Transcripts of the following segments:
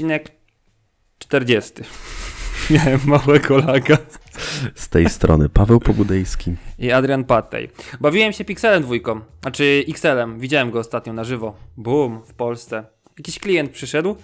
Odcinek 40. Miałem małego laga. Z tej strony Paweł Pobudejski. I Adrian Patej. Bawiłem się Pixelem dwójką, znaczy XL-em. Widziałem go ostatnio na żywo. Boom, w Polsce. Jakiś klient przyszedł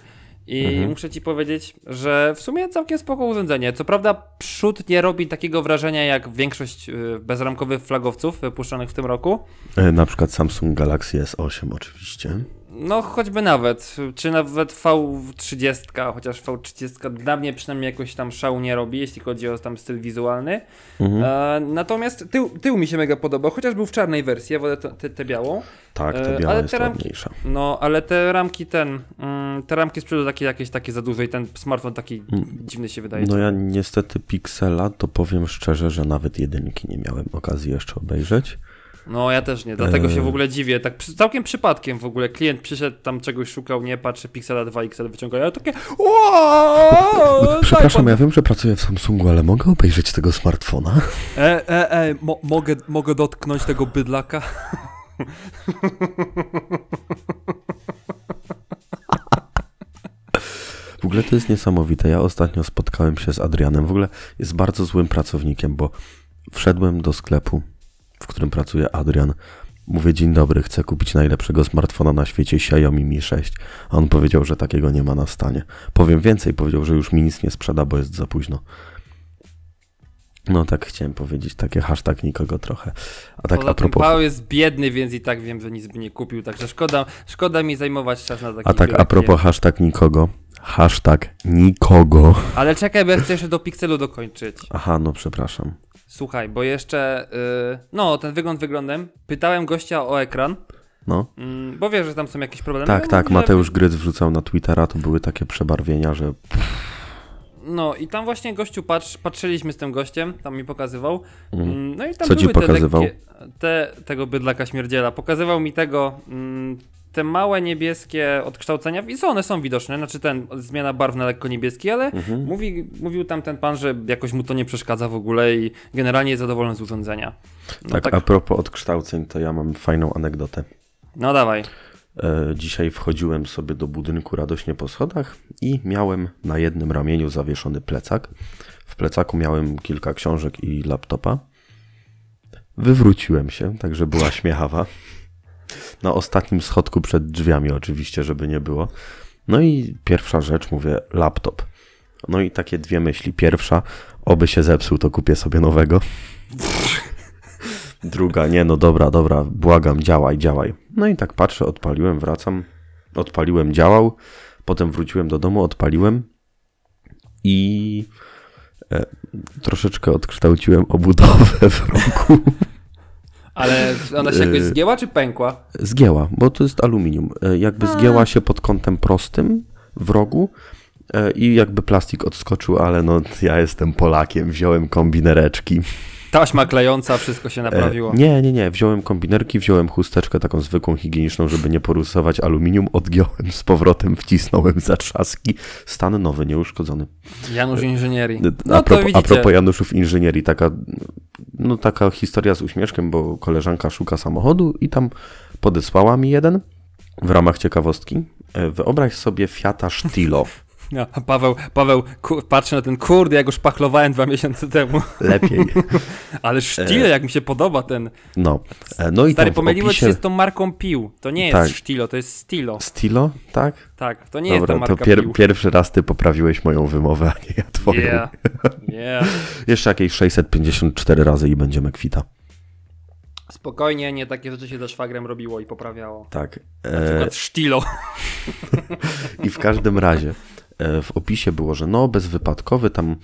i Mhm. muszę ci powiedzieć, że w sumie całkiem spoko urządzenie. Co prawda przód nie robi takiego wrażenia jak większość y, bezramkowych flagowców wypuszczonych w tym roku. E, Na przykład Samsung Galaxy S8 oczywiście. No, choćby nawet, czy nawet V30, chociaż V30 dla mnie przynajmniej jakoś tam szału nie robi, jeśli chodzi o tam styl wizualny. Mhm. E, natomiast tył, tył mi się mega podobał, chociaż był w czarnej wersji, ja wolę tę białą. Tak, E, ta biała ale jest te ramki- ładniejsza. No, ale te ramki ten, mm, te ramki z przodu takie jakieś takie za duże i ten smartfon taki dziwny się wydaje. No ja niestety Pixela, to powiem szczerze, że nawet jedynki nie miałem okazji jeszcze obejrzeć. No, ja też nie, dlatego się w ogóle dziwię. Tak całkiem przypadkiem w ogóle klient przyszedł, tam czegoś szukał, nie, patrzy, Pixela 2 XL wyciąga, ja takie "Ło, Przepraszam, ja wiem, że pracuję w Samsungu, ale mogę obejrzeć tego smartfona? E, e, e, mo mogę, mogę dotknąć tego bydlaka? W ogóle to jest niesamowite. Ja ostatnio spotkałem się z Adrianem. W ogóle jest bardzo złym pracownikiem, bo wszedłem do sklepu, w którym pracuje Adrian. Mówię, dzień dobry, chcę kupić najlepszego smartfona na świecie Xiaomi Mi 6. A on powiedział, że takiego nie ma na stanie. Powiem więcej, powiedział, że już mi nic nie sprzeda, bo jest za późno. No tak chciałem powiedzieć, takie hashtag nikogo trochę. A tak Poza a propos, Paweł jest biedny, więc i tak wiem, że nic by nie kupił, także szkoda, szkoda mi zajmować czas na taki a tak a propos nie? hashtag nikogo, hashtag nikogo. Ale czekaj, bo ja chcę jeszcze do Pixelu dokończyć. Aha, no przepraszam. Słuchaj, bo jeszcze, y, no, ten wygląd wyglądem. Pytałem gościa o ekran, No. mm, bo wiesz, że tam są jakieś problemy. Tak, No, tak, Mateusz Gryc wrzucał na Twittera, to były takie przebarwienia, że No i tam właśnie gościu, patrz, patrzyliśmy z tym gościem, tam mi pokazywał. Mhm. Mm, No i tam Co ci były te pokazywał? lekkie, te, tego bydlaka śmierdziela. Pokazywał mi tego, mm, te małe niebieskie odkształcenia i co one są widoczne, znaczy ten, zmiana barw na lekko niebieski, ale Mhm. mówi, mówił tam ten pan, że jakoś mu to nie przeszkadza w ogóle i generalnie jest zadowolony z urządzenia. No tak, a propos odkształceń, to ja mam fajną anegdotę. no dawaj. E, dzisiaj wchodziłem sobie do budynku radośnie po schodach i miałem na jednym ramieniu zawieszony plecak. W plecaku miałem kilka książek i laptopa. Wywróciłem się, także była śmiechawa. Na ostatnim schodku przed drzwiami oczywiście, żeby nie było. No i pierwsza rzecz, mówię, laptop. No i takie dwie myśli. Pierwsza, oby się zepsuł, to kupię sobie nowego. Druga, nie no dobra, dobra, błagam, działaj, działaj. No i tak patrzę, odpaliłem, wracam, odpaliłem, działał, potem wróciłem do domu, odpaliłem i e, troszeczkę odkształciłem obudowę w rogu. Ale ona się jakoś Y- zgięła czy pękła? Zgięła, bo to jest aluminium. E, Jakby zgięła się pod kątem prostym w rogu e, i jakby plastik odskoczył, ale no ja jestem Polakiem, wziąłem kombinereczki. Taśma klejąca, wszystko się naprawiło. E, Nie, nie, nie. Wziąłem kombinerki, wziąłem chusteczkę taką zwykłą, higieniczną, żeby nie porusować aluminium, odgiąłem z powrotem, wcisnąłem zatrzaski. Stan nowy, nieuszkodzony. Janusz Inżynierii. a, No to propos, a propos Januszów Inżynierii, taka, no, taka historia z uśmieszkiem, bo koleżanka szuka samochodu i tam podesłała mi jeden w ramach ciekawostki. E, Wyobraź sobie Fiata Stilo. No, a Paweł, Paweł ku, patrzy na ten kurde, ja go szpachlowałem dwa miesiące temu. Lepiej. Ale sztile, jak mi się podoba ten. No, E, no i Stary, pomyliłeś opisie... się z tą marką pił. To nie jest Tak. sztilo, to jest stilo. Stilo, tak? Tak, to nie jest ta Dobra, marka to pier pił. pierwszy raz ty poprawiłeś moją wymowę, a nie ja twoją. Yeah, yeah. Jeszcze jakieś 654 razy i będziemy kwita. Spokojnie, nie takie rzeczy się ze szwagrem robiło i poprawiało. Tak. Na E, przykład sztilo. I w każdym razie e, w opisie było, że no bezwypadkowy, tam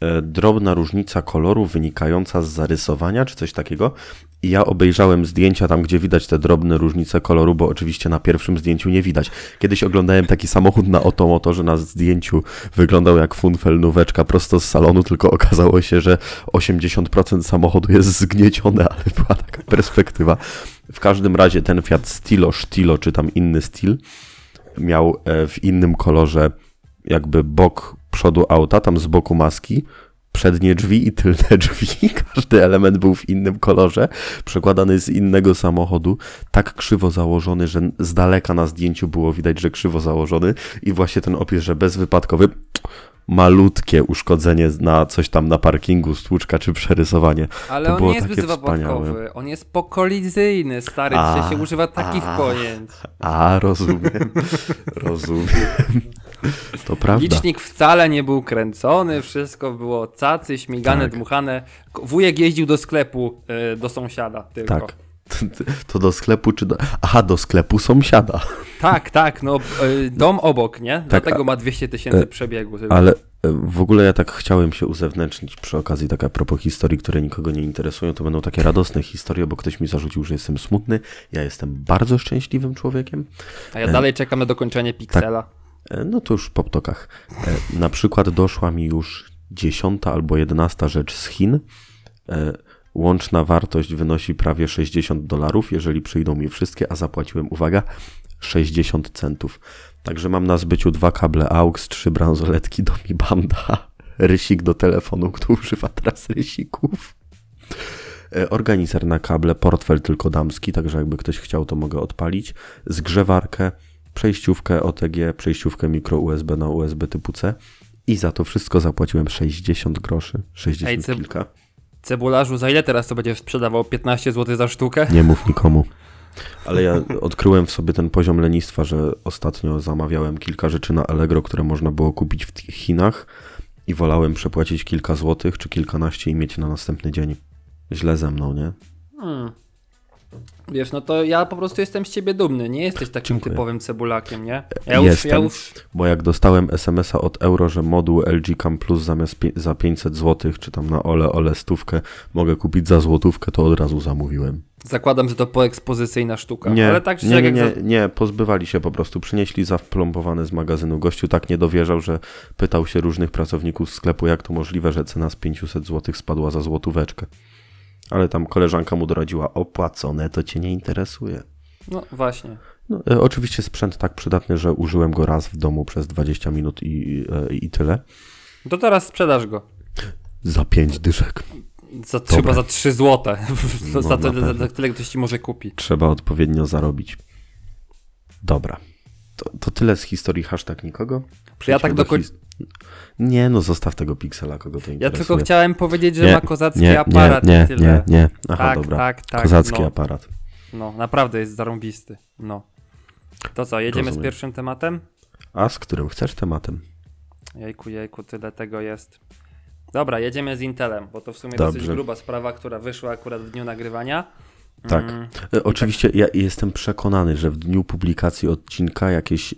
e, drobna różnica koloru wynikająca z zarysowania, czy coś takiego. I ja obejrzałem zdjęcia tam, gdzie widać te drobne różnice koloru, bo oczywiście na pierwszym zdjęciu nie widać. Kiedyś oglądałem taki samochód na otomotorze na zdjęciu wyglądał jak funfel nóweczka prosto z salonu, tylko okazało się, że 80% samochodu jest zgniecione, ale była taka perspektywa. W każdym razie ten Fiat Stilo, Stilo, czy tam inny styl, miał e, w innym kolorze jakby bok przodu auta, tam z boku maski, przednie drzwi i tylne drzwi. Każdy element był w innym kolorze, przekładany z innego samochodu, tak krzywo założony, że z daleka na zdjęciu było widać, że krzywo założony i właśnie ten opis, że bezwypadkowy, malutkie uszkodzenie na coś tam na parkingu, stłuczka czy przerysowanie. Ale To on nie jest bezwypadkowy, on jest pokolizyjny, stary, A, się używa takich a. pojęć. A, rozumiem, rozumiem. To prawda. Licznik wcale nie był kręcony, wszystko było cacy, śmigane, Tak. dmuchane. Wujek jeździł do sklepu y, do sąsiada tylko. Tak. To do sklepu czy do... Aha, do sklepu sąsiada. Tak, tak, no y, dom obok, nie? Dlatego a- ma 200 tysięcy e, przebiegu. Ale e, w ogóle ja tak chciałem się uzewnętrznić przy okazji, tak a propos historii, które nikogo nie interesują, to będą takie radosne historie, bo ktoś mi zarzucił, że jestem smutny. Ja jestem bardzo szczęśliwym człowiekiem. A ja dalej czekam na dokończenie Pixela. E, No to już po ptokach. E, Na przykład doszła mi już dziesiąta albo jedenasta rzecz z Chin. E, Łączna wartość wynosi prawie 60 dolarów, jeżeli przyjdą mi wszystkie, a zapłaciłem, uwaga, 60 centów. Także mam na zbyciu dwa kable AUX, trzy bransoletki do Mi Banda, rysik do telefonu, kto używa teraz rysików. E, Organizer na kable, portfel tylko damski, także jakby ktoś chciał, to mogę odpalić. Zgrzewarkę, przejściówkę OTG, przejściówkę mikro USB na USB typu C. I za to wszystko zapłaciłem 60 groszy, 60 Ej, cyb- kilka. Cebularzu, za ile teraz to będziesz sprzedawał? 15 zł za sztukę? Nie mów nikomu. Ale ja odkryłem w sobie ten poziom lenistwa, że ostatnio zamawiałem kilka rzeczy na Allegro, które można było kupić w Chinach i wolałem przepłacić kilka złotych czy kilkanaście i mieć na następny dzień. Źle ze mną, nie? Hmm. Wiesz, no to ja po prostu jestem z ciebie dumny. Nie jesteś takim Dziękuję. typowym cebulakiem, nie? Ja już, ja Jestem. już Bo jak dostałem SMS-a od Euro, że moduł LG Cam Plus zamiast za 500 zł, czy tam na ole ole stówkę, mogę kupić za złotówkę, to od razu zamówiłem. zakładam, że to poekspozycyjna sztuka. Nie, Ale tak nie, nie, nie, za... nie, pozbywali się po prostu. Przynieśli zawplombowany z magazynu. Gościu tak nie dowierzał, że pytał się różnych pracowników sklepu, jak to możliwe, że cena z 500 zł spadła za złotóweczkę. Ale tam koleżanka mu doradziła, opłacone to cię nie interesuje. No właśnie. No, e, oczywiście sprzęt tak przydatny, że użyłem go raz w domu przez 20 minut i, e, i tyle. To teraz sprzedasz go. Za 5 dyszek. Za, chyba za 3 złote. No, za, tyle, za, za tyle ktoś ci może kupić. Trzeba odpowiednio zarobić. Dobra. To, to tyle z historii hashtag nikogo. Przejdźmy tak do koń- his- Nie, no zostaw tego piksela, kogo to Ja interesuje. tylko chciałem powiedzieć, że Nie, ma kozacki nie, aparat nie, i tyle. Nie, nie, Aha, tak, dobra. tak, tak. Kozacki no, aparat. no, naprawdę jest zarąbisty. No. To co, jedziemy z Rozumiem. pierwszym tematem? A z którym chcesz tematem? Jejku, jejku, tyle tego jest. Dobra, jedziemy z Intelem, bo to w sumie Dobrze. dosyć gruba sprawa, która wyszła akurat w dniu nagrywania. Tak. Mm, E, Oczywiście ja jestem przekonany, że w dniu publikacji odcinka jakieś e,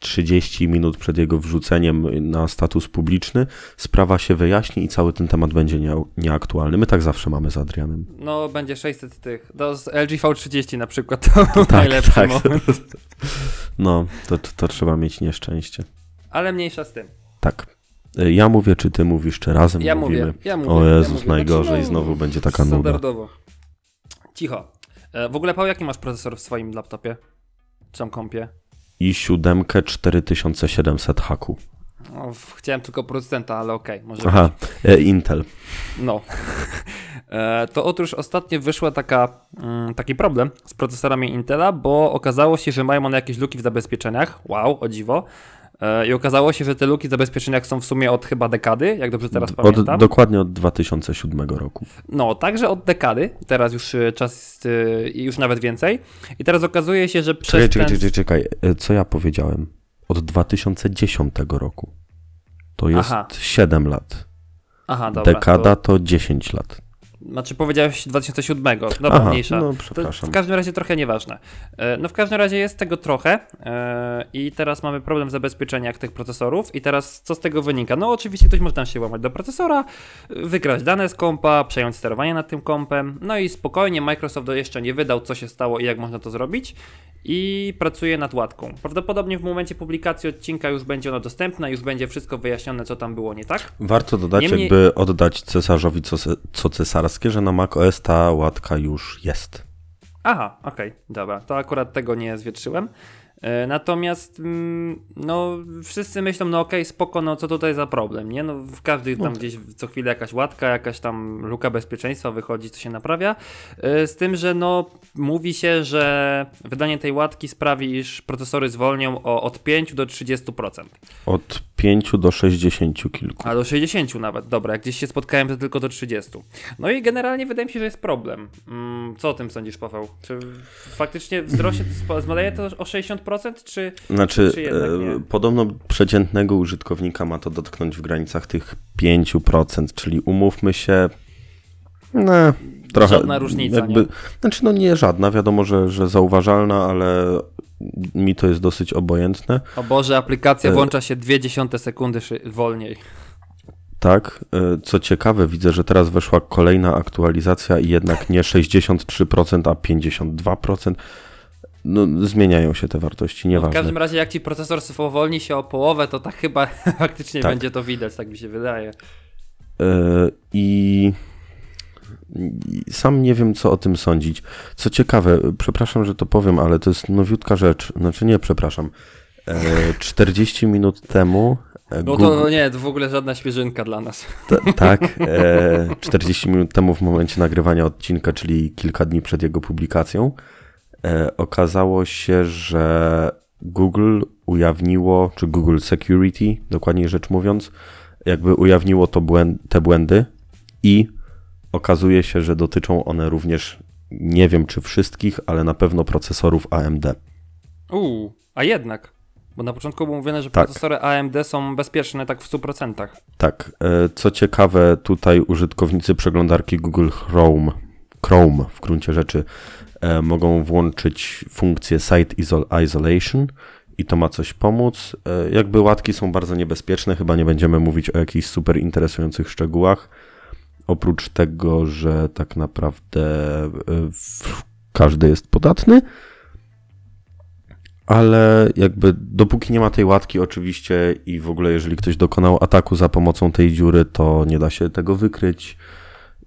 30 minut przed jego wrzuceniem na status publiczny sprawa się wyjaśni i cały ten temat będzie nie, nieaktualny. My tak zawsze mamy z Adrianem. no, będzie 600 tych. Do z LG V30 na przykład to Tak, najlepszy tak. moment. No, to, to, trzeba mieć nieszczęście. Ale mniejsza z tym. Tak. E, Ja mówię, czy ty mówisz, czy razem Ja mówimy? mówię, ja mówię. O ja Jezus, mówię. najgorzej, Znaczy, no, znowu będzie taka nuda. Standardowo. Cicho. E, W ogóle, Paweł, jaki masz procesor w swoim laptopie? Czy tam kompie? I siódemkę 4700 haku. O, w- chciałem tylko producenta, ale okej, może Aha, e, Intel. No. E, To otóż ostatnio wyszła taka, mm, taki problem z procesorami Intela, bo okazało się, że mają one jakieś luki w zabezpieczeniach. Wow, o dziwo. E, I okazało się, że te luki zabezpieczeniach są w sumie od chyba dekady, jak dobrze teraz Od, pamiętam. dokładnie od 2007 roku. No, także od dekady. Teraz już e, czas e, i już nawet więcej. I teraz okazuje się, że przez Czekaj, ten... czekaj, czekaj, czekaj. Co ja powiedziałem? Od 2010 roku. To jest Aha. 7 lat. Aha, dobra. Dekada To, to 10 lat. Znaczy powiedziałeś 2007. Dobra, Aha, mniejsza. no To przepraszam. w każdym razie trochę nieważne. E, No w każdym razie jest tego trochę e, i teraz mamy problem w zabezpieczeniach tych procesorów i teraz co z tego wynika? No oczywiście ktoś może tam się łamać do procesora, wykraść dane z kompa, przejąć sterowanie nad tym kompem, no i spokojnie Microsoft jeszcze nie wydał co się stało i jak można to zrobić i pracuje nad łatką. Prawdopodobnie w momencie publikacji odcinka już będzie ono dostępne, już będzie wszystko wyjaśnione co tam było nie tak. Warto dodać, Niemniej- jakby oddać cesarzowi co, co że na macOS ta łatka już jest. Aha, okej, dobra, to akurat tego nie zwietrzyłem. E, Natomiast, mm, no, wszyscy myślą, no okej, spoko, no co tutaj za problem, nie? No, w każdej tam gdzieś co chwilę jakaś łatka, jakaś tam luka bezpieczeństwa wychodzi, co się naprawia. E, Z tym, że no, mówi się, że wydanie tej łatki sprawi, iż procesory zwolnią o od 5 do 30%. Od 5 do 60 kilku. A do 60 nawet, dobra, jak gdzieś się spotkałem, to tylko do 30. No i generalnie wydaje mi się, że jest problem. Mm, co o tym sądzisz, Paweł? Czy faktycznie wzrośnie, zmaleje to o 60%, czy... Znaczy, Czy jednak nie? e, podobno przeciętnego użytkownika ma to dotknąć w granicach tych 5%, czyli umówmy się, no, trochę. Żadna różnica, nie? Znaczy, no nie żadna, wiadomo, że, że zauważalna, ale mi to jest dosyć obojętne. O Boże, aplikacja E- włącza się 0,2 sekundy wolniej. Tak, e, co ciekawe, widzę, że teraz weszła kolejna aktualizacja i jednak nie 63%, a 52%. No, zmieniają się te wartości, No w nieważne. każdym razie, jak ci procesor spowolni się o połowę, to tak chyba faktycznie Tak. będzie to widać, tak mi się wydaje. E, I sam nie wiem, co o tym sądzić. Co ciekawe, przepraszam, że to powiem, ale to jest nowiutka rzecz. Znaczy nie, przepraszam. E, 40 minut temu e, No to nie, to w ogóle żadna świeżynka dla nas. t- tak, e, 40 minut temu w momencie nagrywania odcinka, czyli kilka dni przed jego publikacją, e, okazało się, że Google ujawniło, czy Google Security, dokładniej rzecz mówiąc, jakby ujawniło to błęd, te błędy i okazuje się, że dotyczą one również, nie wiem czy wszystkich, ale na pewno procesorów AMD. Uuu, a jednak. Bo na początku było mówione, że Tak. procesory AMD są bezpieczne tak w 100%. Tak, e, co ciekawe, tutaj użytkownicy przeglądarki Google Chrome, Chrome w gruncie rzeczy, e, mogą włączyć funkcję Site Isol Isolation i to ma coś pomóc. E, Jakby łatki są bardzo niebezpieczne, chyba nie będziemy mówić o jakichś super interesujących szczegółach. Oprócz tego, że tak naprawdę e, każdy jest podatny, ale jakby dopóki nie ma tej łatki oczywiście i w ogóle jeżeli ktoś dokonał ataku za pomocą tej dziury, to nie da się tego wykryć,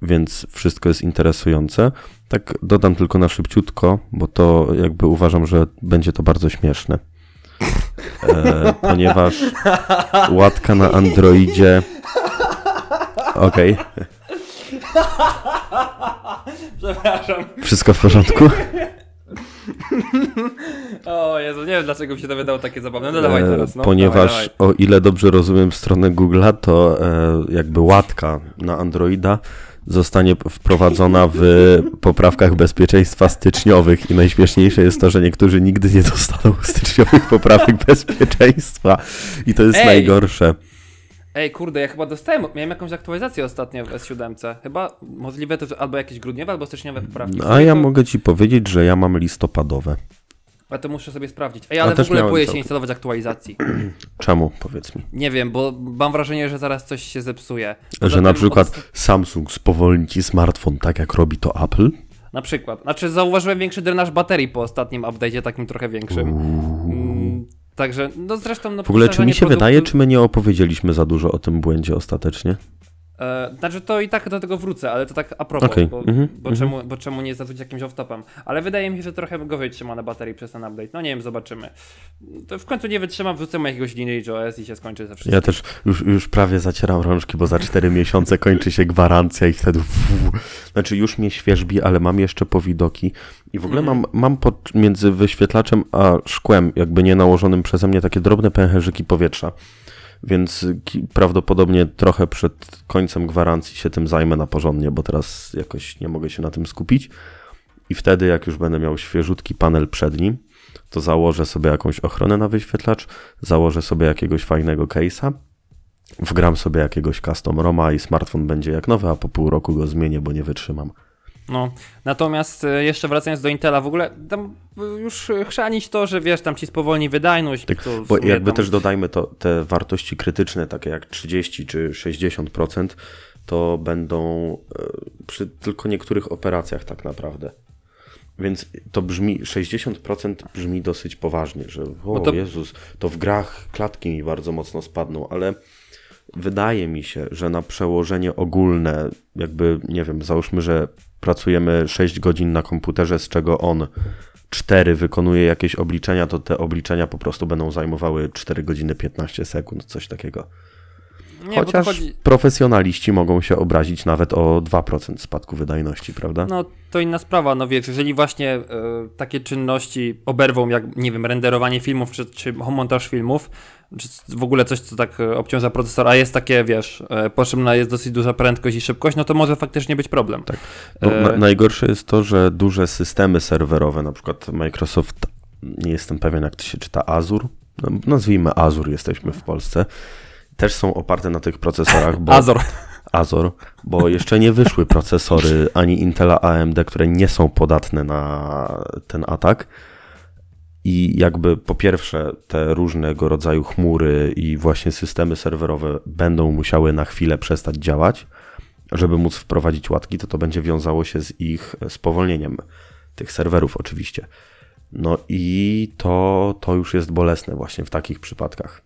więc wszystko jest interesujące. Tak dodam tylko na szybciutko, bo to jakby uważam, że będzie to bardzo śmieszne. E, ponieważ łatka na Androidzie. Okej, Przepraszam. wszystko w porządku. O Jezu, nie wiem dlaczego mi się to wydało takie zabawne. No dawaj E, teraz, no. Ponieważ dawaj, dawaj. o ile dobrze rozumiem stronę Google'a, to e, jakby łatka na Androida zostanie wprowadzona w poprawkach bezpieczeństwa styczniowych i najśmieszniejsze jest to, że niektórzy nigdy nie dostaną styczniowych poprawek bezpieczeństwa i to jest Ej! najgorsze. Ej, kurde, ja chyba dostałem, miałem jakąś aktualizację ostatnio w S7. Chyba możliwe to że albo jakieś grudniowe, albo styczniowe poprawki. A ja mogę ci powiedzieć, że ja mam listopadowe. A to muszę sobie sprawdzić. Ej, ale w też ogóle miałem boję się całkiem. instalować aktualizacji. Czemu, powiedz mi? Nie wiem, bo mam wrażenie, że zaraz coś się zepsuje. Poza Że na tym przykład od- Samsung spowolni ci smartfon tak, jak robi to Apple? Na przykład. Znaczy zauważyłem większy drenaż baterii po ostatnim update'cie, takim trochę większym. Mm, także, no zresztą... No, W ogóle, czy mi się wydaje, czy my nie opowiedzieliśmy za dużo o tym błędzie ostatecznie? E, znaczy to i tak do tego wrócę, ale to tak a propos, Okej, bo, mhm, bo, mhm. czemu, bo czemu nie zacząć jakimś off-topem. Ale wydaje mi się, że trochę go wytrzyma na baterii przez ten update. No nie wiem, zobaczymy. To w końcu nie wytrzymam, wrzucę mu jakiegoś Lineage OS i się skończy ze wszystkim. Ja też już, już prawie zacieram rączki, bo za 4 miesiące kończy się gwarancja i wtedy. Znaczy, już mnie świeżbi, ale mam jeszcze powidoki. I w ogóle Mhm. mam, mam pod, między wyświetlaczem a szkłem, jakby nie nałożonym przeze mnie, takie drobne pęcherzyki powietrza. Więc prawdopodobnie trochę przed końcem gwarancji się tym zajmę na porządnie, bo teraz jakoś nie mogę się na tym skupić. I wtedy, jak już będę miał świeżutki panel przed nim, to założę sobie jakąś ochronę na wyświetlacz, założę sobie jakiegoś fajnego case'a, wgram sobie jakiegoś custom ROMa i smartfon będzie jak nowy, a po pół roku go zmienię, bo nie wytrzymam. No, natomiast e, jeszcze wracając do Intela, w ogóle tam już chrzanić to, że wiesz, tam ci spowolni wydajność. Tak, Bo jakby tam- też dodajmy to, te wartości krytyczne, takie jak 30 czy 60%, to będą e, przy tylko niektórych operacjach tak naprawdę. Więc to brzmi, 60% brzmi dosyć poważnie, że o to- Jezus, to w grach klatki mi bardzo mocno spadną, ale wydaje mi się, że na przełożenie ogólne, jakby, nie wiem, załóżmy, że pracujemy 6 godzin na komputerze, z czego on 4 wykonuje jakieś obliczenia, to te obliczenia po prostu będą zajmowały 4 godziny 15 sekund, coś takiego. Nie, Chociaż chodzi... profesjonaliści mogą się obrazić nawet o 2% spadku wydajności, prawda? No to inna sprawa, no wiesz, jeżeli właśnie e, takie czynności oberwą, jak nie wiem, renderowanie filmów, czy, czy montaż filmów, czy w ogóle coś, co tak e, obciąża procesor, a jest takie, wiesz, e, potrzebna jest dosyć duża prędkość i szybkość, no to może faktycznie być problem. Tak. No, E, na, najgorsze jest to, że duże systemy serwerowe, na przykład Microsoft, nie jestem pewien jak to się czyta, Azure, no, nazwijmy Azure, jesteśmy w Polsce, też są oparte na tych procesorach, bo Azor. Azure, bo jeszcze nie wyszły procesory ani Intela AMD, które nie są podatne na ten atak. I jakby po pierwsze te różnego rodzaju chmury i właśnie systemy serwerowe będą musiały na chwilę przestać działać, żeby móc wprowadzić łatki, to to będzie wiązało się z ich spowolnieniem tych serwerów oczywiście. No i to, to już jest bolesne właśnie w takich przypadkach.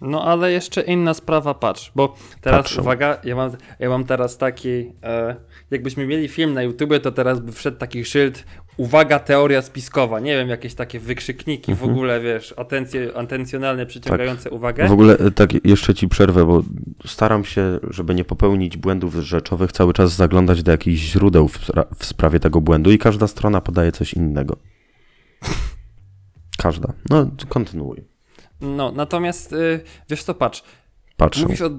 No ale jeszcze inna sprawa, patrz, bo teraz Patrzę. uwaga, ja mam, ja mam teraz taki, e, jakbyśmy mieli film na YouTubie, to teraz by wszedł taki szyld, uwaga, teoria spiskowa, nie wiem, jakieś takie wykrzykniki w ogóle, wiesz, atencje, atencjonalne, przyciągające uwagę. W ogóle e, tak jeszcze ci przerwę, bo staram się, żeby nie popełnić błędów rzeczowych, cały czas zaglądać do jakichś źródeł w, w sprawie tego błędu i każda strona podaje coś innego. Każda. No, kontynuuj. No, natomiast, y, wiesz co, patrz, Patrzę. mówisz od,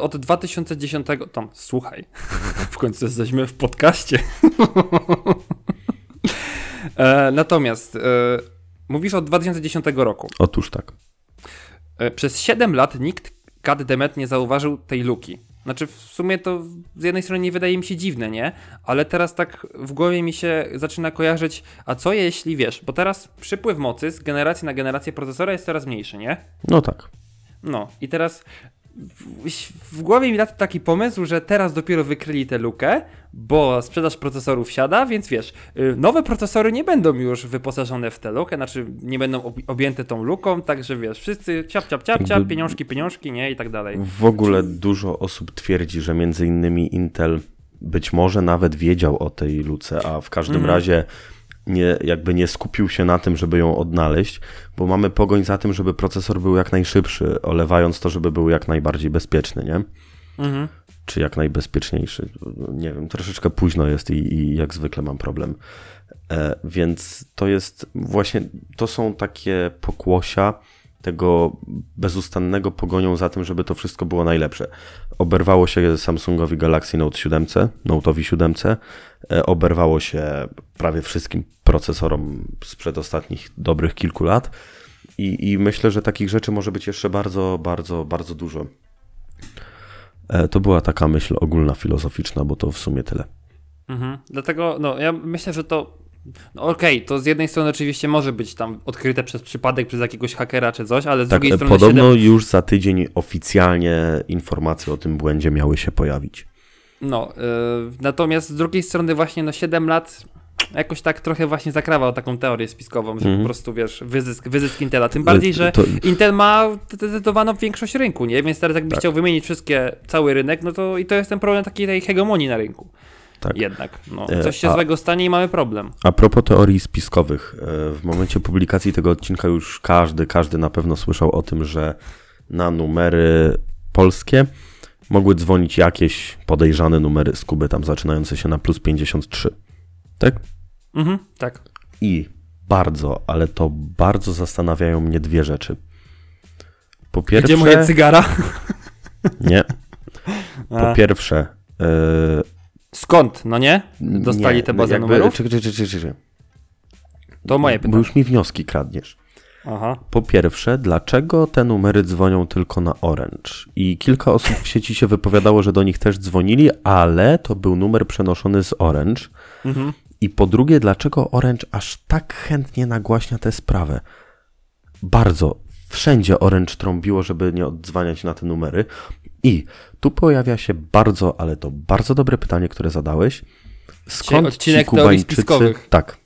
od 2010, tam, słuchaj, w końcu jesteśmy w podcaście. e, natomiast, e, mówisz od 2010 roku. Otóż tak. E, Przez 7 lat nikt goddammit nie zauważył tej luki. Znaczy, w sumie to z jednej strony nie wydaje mi się dziwne, nie? Ale teraz tak w głowie mi się zaczyna kojarzyć, a co jeśli wiesz, bo teraz przypływ mocy z generacji na generację procesora jest coraz mniejszy, nie? No tak. No i teraz w, głowie mi lata taki pomysł, że teraz dopiero wykryli tę lukę, bo sprzedaż procesorów siada, więc wiesz, y, nowe procesory nie będą już wyposażone w tę lukę, znaczy nie będą ob- objęte tą luką, także wiesz, wszyscy ciap, ciap, ciap, ciap, pieniążki, pieniążki, nie, i tak dalej. W ogóle dużo osób twierdzi, że między innymi Intel być może nawet wiedział o tej luce, a w każdym Mhm. razie nie, jakby nie skupił się na tym, żeby ją odnaleźć, bo mamy pogoń za tym, żeby procesor był jak najszybszy, olewając to, żeby był jak najbardziej bezpieczny, nie? Mhm. Czy jak najbezpieczniejszy. Nie wiem, troszeczkę późno jest i, i jak zwykle mam problem. E, więc to jest właśnie, to są takie pokłosia tego bezustannego pogonią za tym, żeby to wszystko było najlepsze. Oberwało się Samsungowi Galaxy Note 7, Note'owi 7, e, oberwało się prawie wszystkim procesorom sprzed ostatnich dobrych kilku lat i, i myślę, że takich rzeczy może być jeszcze bardzo, bardzo, bardzo dużo. E, To była taka myśl ogólna, filozoficzna, bo to w sumie tyle. Mhm. Dlatego, no, ja myślę, że to. No okej, to z jednej strony oczywiście może być tam odkryte przez przypadek, przez jakiegoś hakera czy coś, ale z Tak, drugiej strony. podobno 7... już za tydzień oficjalnie informacje o tym błędzie miały się pojawić. No, yy, natomiast z drugiej strony, właśnie, no 7 lat jakoś tak trochę właśnie zakrawał taką teorię spiskową, że Mhm. po prostu wiesz, wyzysk, wyzysk Intela. Tym bardziej, że To, Intel ma zdecydowaną większość rynku, nie? Więc teraz jakbyś Tak. chciał wymienić wszystkie, cały rynek, no to i to jest ten problem takiej tej hegemonii na rynku. Tak. Jednak. No, E, coś się a- złego stanie i mamy problem. A propos teorii spiskowych, e, w momencie publikacji tego odcinka już każdy, każdy na pewno słyszał o tym, że na numery polskie mogły dzwonić jakieś podejrzane numery z Kuby, tam zaczynające się na plus 53. Tak? Mhm, tak. I bardzo, ale to bardzo zastanawiają mnie dwie rzeczy. Po pierwsze... Gdzie moje cygara? Nie. Po pierwsze... Skąd, no nie? Dostali nie, te bazę jakby- numerów? Czekaj, czekaj, czekaj, czekaj. To moje Bo pytanie. już mi wnioski kradniesz. Aha. Po pierwsze, dlaczego te numery dzwonią tylko na Orange? I kilka osób w sieci się wypowiadało, że do nich też dzwonili, ale to był numer przenoszony z Orange. Mhm. I po drugie, dlaczego Orange aż tak chętnie nagłaśnia tę sprawę? Bardzo. Wszędzie Orange trąbiło, żeby nie odzwaniać na te numery. I tu pojawia się bardzo, ale to bardzo dobre pytanie, które zadałeś. Skąd ci Kubańczycy... Tak.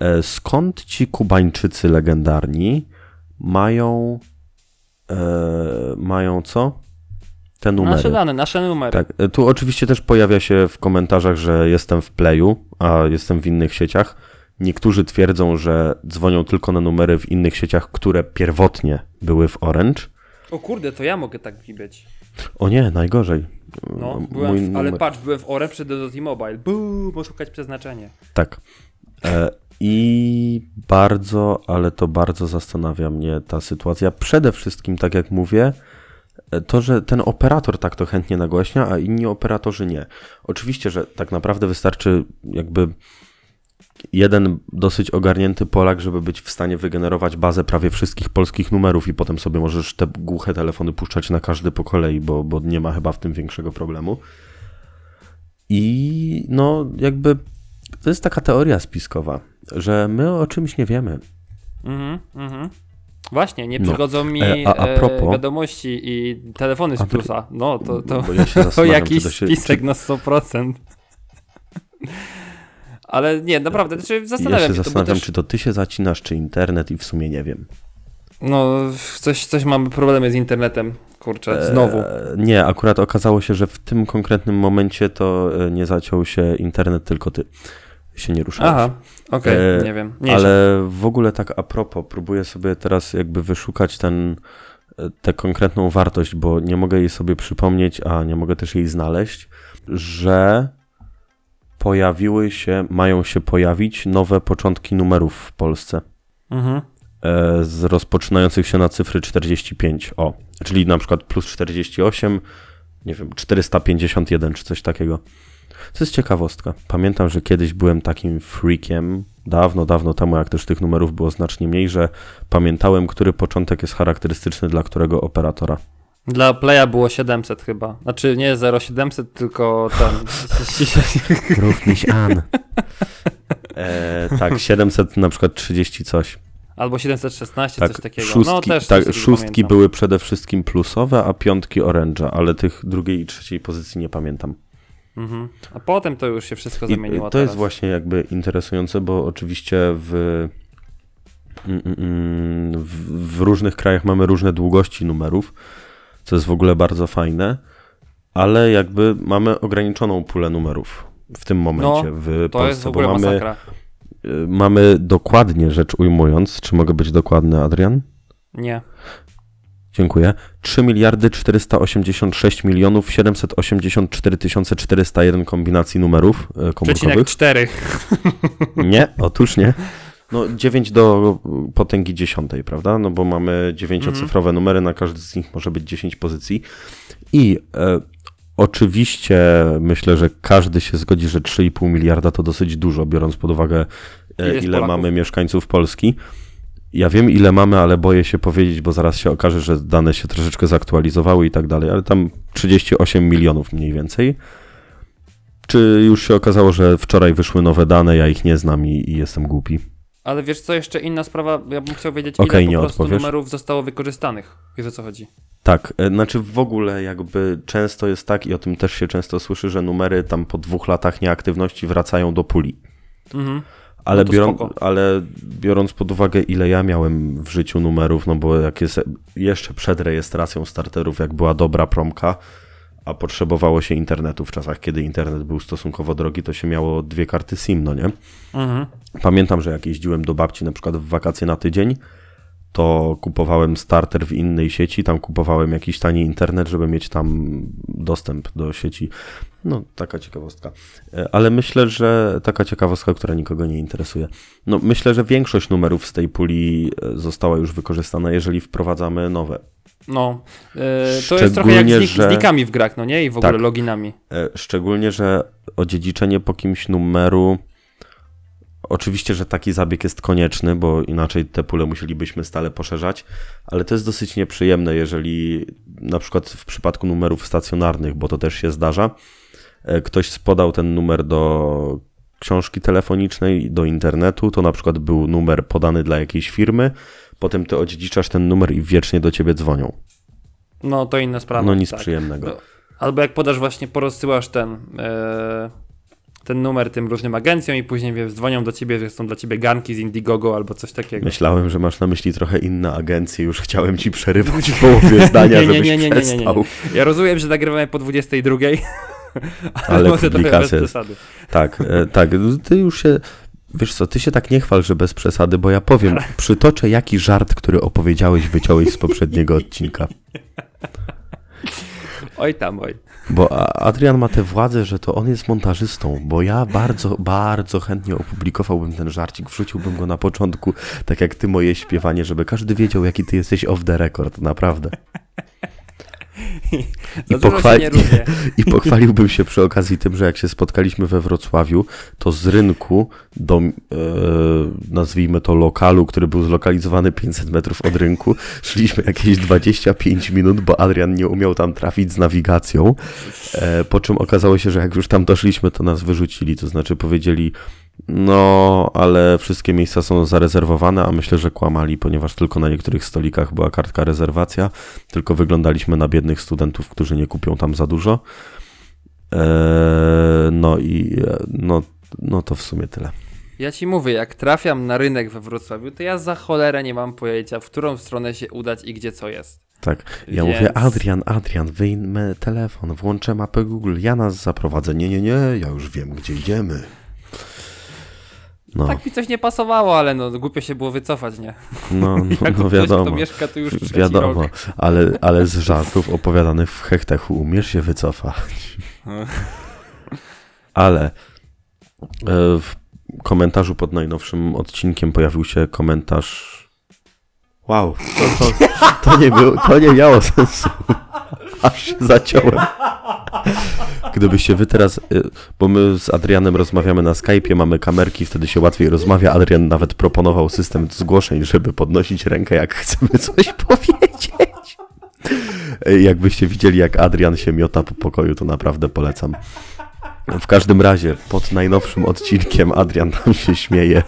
E, Skąd ci Kubańczycy legendarni mają... E, mają co? te numery. Nasze dane, nasze numery. Tak, e, tu oczywiście też pojawia się w komentarzach, że jestem w Playu, a jestem w innych sieciach. Niektórzy twierdzą, że dzwonią tylko na numery w innych sieciach, które pierwotnie były w Orange. O kurde, to ja mogę tak być. O nie, najgorzej. No, byłem w, ale patrz, byłem w Orange, przyjdę do T-Mobile. Buu, bo szukać przeznaczenie. Tak. E, I bardzo, ale to bardzo zastanawia mnie ta sytuacja. Przede wszystkim, tak jak mówię, e, to, że ten operator tak to chętnie nagłaśnia, a inni operatorzy nie. Oczywiście, że tak naprawdę wystarczy jakby jeden dosyć ogarnięty Polak, żeby być w stanie wygenerować bazę prawie wszystkich polskich numerów i potem sobie możesz te głuche telefony puszczać na każdy po kolei, bo, bo nie ma chyba w tym większego problemu. I no, jakby to jest taka teoria spiskowa, że my o czymś nie wiemy. Mhm, mhm. Właśnie, nie No. przychodzą mi E, a- a e, propos- wiadomości i telefony z plusa. No, to, to, ja to jakiś to się- spisek czy- na 100%. Ale nie, naprawdę, znaczy zastanawiam ja się się, zastanawiam, też, czy to ty się zacinasz, czy internet i w sumie nie wiem. no, coś, coś mamy problemy z internetem, kurczę, znowu. E, nie, akurat okazało się, że w tym konkretnym momencie to e, nie zaciął się internet, tylko ty się nie ruszałeś. Aha, okej, E, nie wiem. Mniejsza. Ale w ogóle tak a propos, próbuję sobie teraz jakby wyszukać ten, tę konkretną wartość, bo nie mogę jej sobie przypomnieć, a nie mogę też jej znaleźć, że pojawiły się, mają się pojawić nowe początki numerów w Polsce. Mhm. e, z rozpoczynających się na cyfry 45. O, czyli na przykład plus 48, nie wiem, 451 czy coś takiego. To jest ciekawostka. Pamiętam, że kiedyś byłem takim freakiem, dawno, dawno temu, jak też tych numerów było znacznie mniej, że pamiętałem, który początek jest charakterystyczny dla którego operatora. Dla Playa było 700 chyba. Znaczy nie 0700, tylko ten. Rów miś An. E, tak, 700 na przykład 30 coś. Albo 716, Tak, coś takiego. szóstki, no też tak, szóstki pamiętam. były przede wszystkim plusowe, a piątki oręża, ale tych drugiej i trzeciej pozycji nie pamiętam. Mhm. A potem to już się wszystko I zamieniło. to jest teraz. właśnie jakby interesujące, bo oczywiście w, mm, mm, mm, w, w różnych krajach mamy różne długości numerów, co jest w ogóle bardzo fajne, ale jakby mamy ograniczoną pulę numerów w tym momencie w No, To Polsce, jest w ogóle bo mamy, masakra. y, mamy dokładnie rzecz ujmując, czy mogę być dokładny, Adrian? Nie. Dziękuję. 3 miliardy 486 milionów 784 tysiące 401 kombinacji numerów e, komórkowych. Przecinek 4. Nie, otóż nie. No 9 do potęgi dziesiątej, prawda? No bo mamy dziewięciocyfrowe numery, na każdy z nich może być 10 pozycji. I e, oczywiście myślę, że każdy się zgodzi, że 3,5 miliarda to dosyć dużo, biorąc pod uwagę Ile e, ile Polaków? mamy mieszkańców Polski. Ja wiem ile mamy, ale boję się powiedzieć, bo zaraz się okaże, że dane się troszeczkę zaktualizowały i tak dalej, ale tam 38 milionów mniej więcej. Czy już się okazało, że wczoraj wyszły nowe dane, ja ich nie znam i, i jestem głupi? Ale wiesz co, jeszcze inna sprawa, ja bym chciał wiedzieć, ile po prostu odpowiesz. numerów zostało wykorzystanych. Wiesz o co chodzi? Tak, e, znaczy w ogóle jakby często jest tak i o tym też się często słyszy, że numery tam po dwóch latach nieaktywności wracają do puli. Mhm. Ale, No biorąc, ale biorąc pod uwagę, ile ja miałem w życiu numerów, no bo jak jest jeszcze przed rejestracją starterów, jak była dobra promka, a potrzebowało się internetu w czasach, kiedy internet był stosunkowo drogi, to się miało dwie karty SIM, no nie? Mhm. Pamiętam, że jak jeździłem do babci na przykład w wakacje na tydzień, to kupowałem starter w innej sieci, tam kupowałem jakiś tani internet, żeby mieć tam dostęp do sieci. No, taka ciekawostka. E, Ale myślę, że taka ciekawostka, która nikogo nie interesuje. No, myślę, że większość numerów z tej puli e, została już wykorzystana, jeżeli wprowadzamy nowe. No, e, to jest trochę jak z, nik- że- nikami w grach, no nie? I w ogóle Tak. loginami. E, Szczególnie, że odziedziczenie po kimś numeru. Oczywiście, że taki zabieg jest konieczny, bo inaczej te pule musielibyśmy stale poszerzać, ale to jest dosyć nieprzyjemne, jeżeli na przykład w przypadku numerów stacjonarnych, bo to też się zdarza, e, ktoś podał ten numer do książki telefonicznej, do internetu, to na przykład był numer podany dla jakiejś firmy, potem ty odziedziczasz ten numer i wiecznie do ciebie dzwonią. No, to inna sprawa. No nic tak. przyjemnego. No, Albo jak podasz właśnie, porozsyłasz ten e, ten numer tym różnym agencjom i później wiesz, dzwonią do ciebie, że są dla ciebie ganki z Indiegogo albo coś takiego. Myślałem, że masz na myśli trochę inne agencje, już chciałem ci przerywać w połowie zdania, Nie, nie, żebyś nie, nie, nie, nie, nie. Ja rozumiem, że nagrywamy po 22, ale, Ale może trochę bez przesady. Tak, e, tak, ty już się, wiesz co, ty się tak nie chwal, że bez przesady, bo ja powiem, przytoczę jaki żart, który opowiedziałeś, wyciąłeś z poprzedniego odcinka. Oj tam, oj. Bo Adrian ma tę władzę, że to on jest montażystą, bo ja bardzo, bardzo chętnie opublikowałbym ten żarcik, wrzuciłbym go na początku, tak jak ty moje śpiewanie, żeby każdy wiedział, jaki ty jesteś off the record, naprawdę. I, dużo pochwal- się. I pochwaliłbym się przy okazji tym, że jak się spotkaliśmy we Wrocławiu, to z rynku do, e, nazwijmy to lokalu, który był zlokalizowany 500 metrów od rynku, szliśmy jakieś 25 minut, bo Adrian nie umiał tam trafić z nawigacją, e, po czym okazało się, że jak już tam doszliśmy, to nas wyrzucili, to znaczy powiedzieli, no, ale wszystkie miejsca są zarezerwowane, a myślę, że kłamali, ponieważ tylko na niektórych stolikach była kartka rezerwacja, tylko wyglądaliśmy na biednych studentów, którzy nie kupią tam za dużo. Eee, no i e, no, no to w sumie tyle. Ja ci mówię, jak trafiam na rynek we Wrocławiu, to ja za cholerę nie mam pojęcia, w którą stronę się udać i gdzie co jest. Tak, ja Więc- mówię, Adrian, Adrian, wyjmę telefon, włączę mapę Google, ja nas zaprowadzę. Nie, nie, nie, ja już wiem, gdzie idziemy. No, Tak mi coś nie pasowało, ale no głupio się było wycofać, nie? no, no, Jako no ktoś, wiadomo. kto mieszka tu już Wiadomo, rok. ale, ale z żartów opowiadanych w hechtechu umiesz się wycofać. Ale e, w komentarzu pod najnowszym odcinkiem pojawił się komentarz. Wow, to, to, to, nie, było, to nie miało sensu. Aż się zaciąłem. Gdybyście wy teraz, y, bo my z Adrianem rozmawiamy na Skype'ie, mamy kamerki, wtedy się łatwiej rozmawia. Adrian nawet proponował system zgłoszeń, żeby podnosić rękę, jak chcemy coś powiedzieć. Ej, Jakbyście widzieli, jak Adrian się miota po pokoju, to naprawdę polecam. W każdym razie, pod najnowszym odcinkiem Adrian tam się śmieje.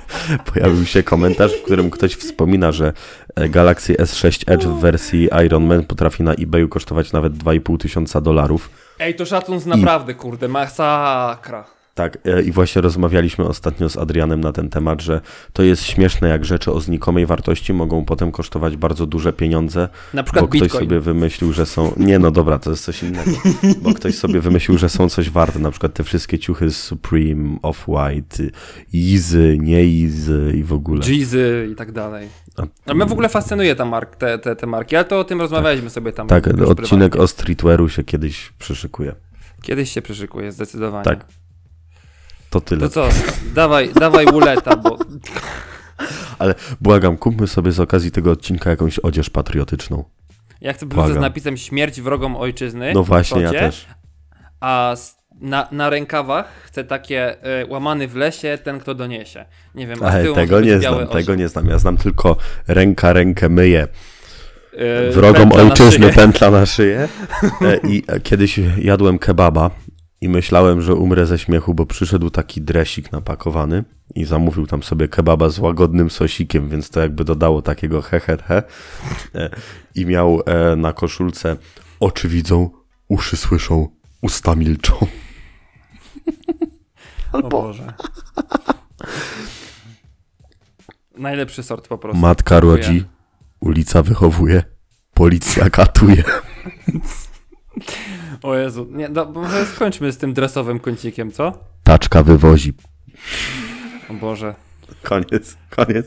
Pojawił się komentarz, w którym ktoś wspomina, że Galaxy S6 Edge w wersji Iron Man potrafi na eBayu kosztować nawet 2,5 tysiąca dolarów. Ej, to szacunek naprawdę, kurde, masakra. Tak, e, i właśnie rozmawialiśmy ostatnio z Adrianem na ten temat, że to jest śmieszne, jak rzeczy o znikomej wartości mogą potem kosztować bardzo duże pieniądze, Na przykład bo ktoś Bitcoin. sobie wymyślił, że są. Nie, no dobra, to jest coś innego. Bo ktoś sobie wymyślił, że są coś warte. Na przykład te wszystkie ciuchy z Supreme, Off-White, Yeezy, nie Yeezy i w ogóle. Jeezy i tak dalej. A- mnie w ogóle fascynuje ta mark, te, te, te marki, ale to o tym rozmawialiśmy sobie tam. Tak, odcinek prywatnie. o streetwearu się kiedyś przyszykuje. Kiedyś się przyszykuje, zdecydowanie. Tak. To tyle. To co, dawaj, dawaj uleta, bo Ale błagam, kupmy sobie z okazji tego odcinka jakąś odzież patriotyczną. ja chcę bluzę z napisem śmierć wrogom ojczyzny. No właśnie, ja też. A na, na rękawach chcę takie y, łamany w lesie, ten kto doniesie. Nie wiem, a Ale tego nie znam, tego nie znam. Ja znam tylko ręka rękę myje. Y, Wrogom na ojczyzny szyję. pętla na szyję. E, I kiedyś jadłem kebaba i myślałem, że umrę ze śmiechu, bo przyszedł taki dresik napakowany i zamówił tam sobie kebaba z łagodnym sosikiem, więc to jakby dodało takiego he, he, he. E, I miał e, na koszulce oczy widzą, uszy słyszą, usta milczą. O Boże. Najlepszy sort po prostu. Matka Dziękuję. rodzi, ulica wychowuje, policja katuje. O Jezu, nie, może skończmy z tym dresowym kącikiem, co? Taczka wywozi. O Boże. Koniec, koniec.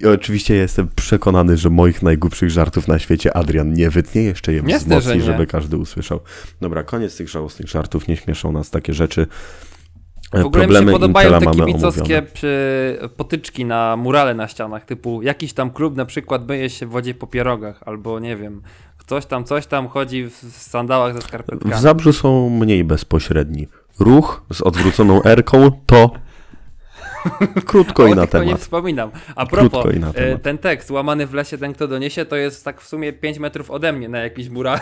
I oczywiście jestem przekonany, że moich najgłupszych żartów na świecie Adrian nie wytnie, jeszcze je wzmocni, że nie. żeby każdy usłyszał. Dobra, koniec tych żałosnych żartów, nie śmieszą nas takie rzeczy. E, W ogóle mi się Problemy podobają Intela te mamy kibicowskie omówione. przy, potyczki na murale na ścianach, typu jakiś tam klub na przykład myje się w wodzie po pierogach, albo nie wiem, ktoś tam, coś tam chodzi w, w sandałach ze W skarpetkami. Zabrzu są mniej bezpośredni. Ruch z odwróconą erką to krótko i na tylko nie temat. wspominam. A propos, e, temat. ten tekst łamany w lesie, ten kto doniesie, to jest tak w sumie 5 metrów ode mnie na jakiś muralu,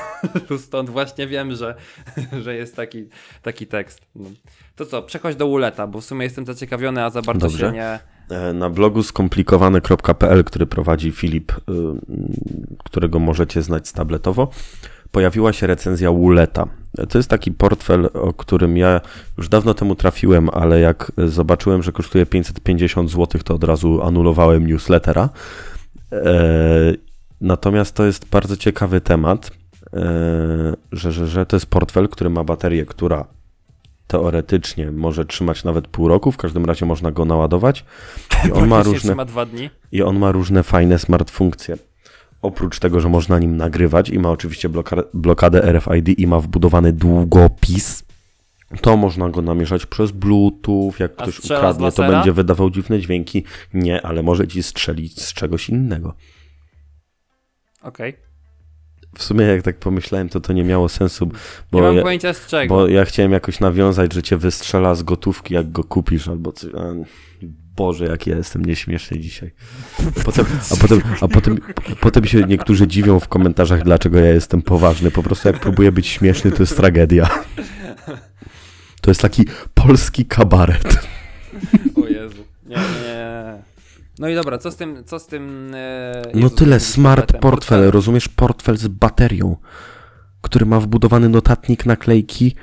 stąd właśnie wiem, że, że jest taki, taki tekst. No. To co, przechodź do uleta, bo w sumie jestem zaciekawiony, a za bardzo Dobrze. się nie... E, Na blogu skomplikowane.pl, który prowadzi Filip, y, którego możecie znać tabletowo, pojawiła się recenzja Wuleta. To jest taki portfel, o którym ja już dawno temu trafiłem, ale jak zobaczyłem, że kosztuje 550 zł, to od razu anulowałem newslettera. E, natomiast to jest bardzo ciekawy temat, e, że, że, że to jest portfel, który ma baterię, która teoretycznie może trzymać nawet pół roku, w każdym razie można go naładować. I on ma różne, trzyma dwa dni. i on ma różne fajne smart funkcje. Oprócz tego, że można nim nagrywać i ma oczywiście bloka- blokadę RFID i ma wbudowany długopis, to można go namierzać przez Bluetooth. Jak A ktoś ukradnie, to będzie wydawał dziwne dźwięki. Nie, ale może ci strzelić z czegoś innego. Okej. W sumie, jak tak pomyślałem, to to nie miało sensu, Nie bo mam ja, pojęcia z czego. bo ja chciałem jakoś nawiązać, że cię wystrzela z gotówki, jak go kupisz, albo coś. Boże, jak ja jestem nieśmieszny dzisiaj. Potem, a potem, a potem, potem się niektórzy dziwią w komentarzach, dlaczego ja jestem poważny. Po prostu jak próbuję być śmieszny, to jest tragedia. To jest taki polski kabaret. O Jezu. Nie, nie. No i dobra, co z tym, co z tym... E, No tyle, smart portfelem? portfel, rozumiesz? Portfel z baterią, który ma wbudowany notatnik, naklejki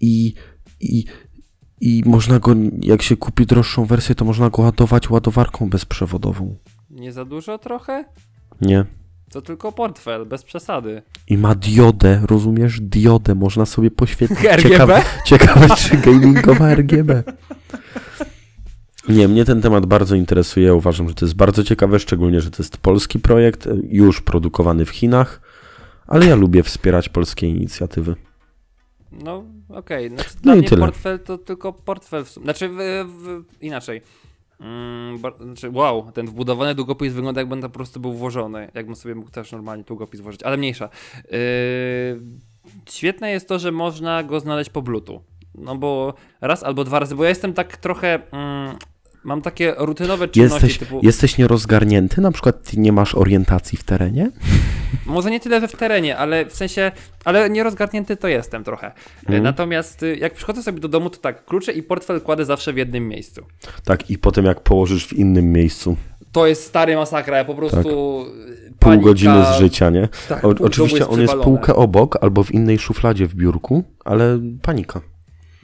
i, i, i można go, jak się kupi droższą wersję, to można go ładować ładowarką bezprzewodową. Nie za dużo trochę? Nie? To tylko portfel, bez przesady. I ma diodę, rozumiesz? Diodę, można sobie poświetlić. RGB? Ciekawe, ciekawe czy gamingowa RGB. Nie, mnie ten temat bardzo interesuje. Uważam, że to jest bardzo ciekawe, szczególnie, że to jest polski projekt, e, już produkowany w Chinach, ale ja lubię wspierać polskie inicjatywy. No, okej. Znaczy, No dla i mnie tyle. portfel to tylko portfel. W sum- znaczy, w, w, inaczej. Mm, bar- znaczy, wow, ten wbudowany długopis wygląda jakby on tam po prostu był włożony. Jakbym sobie mógł też normalnie długopis włożyć, ale mniejsza. Yy, świetne jest to, że można go znaleźć po bluetooth. No bo raz albo dwa razy, bo ja jestem tak trochę. Mm, mam takie rutynowe czynności Jesteś, typu. jesteś nierozgarnięty? Na przykład ty nie masz orientacji w terenie? Może nie tyle we w terenie, ale w sensie, ale nierozgarnięty to jestem trochę. Mhm. Natomiast y, jak przychodzę sobie do domu, to tak, klucze i portfel kładę zawsze w jednym miejscu. Tak, i potem jak położysz w innym miejscu, To jest stary masakra, ja po prostu... y, pół panika, godziny z życia, nie? Tak, O, oczywiście on jest półkę obok albo w innej szufladzie w biurku, ale panika.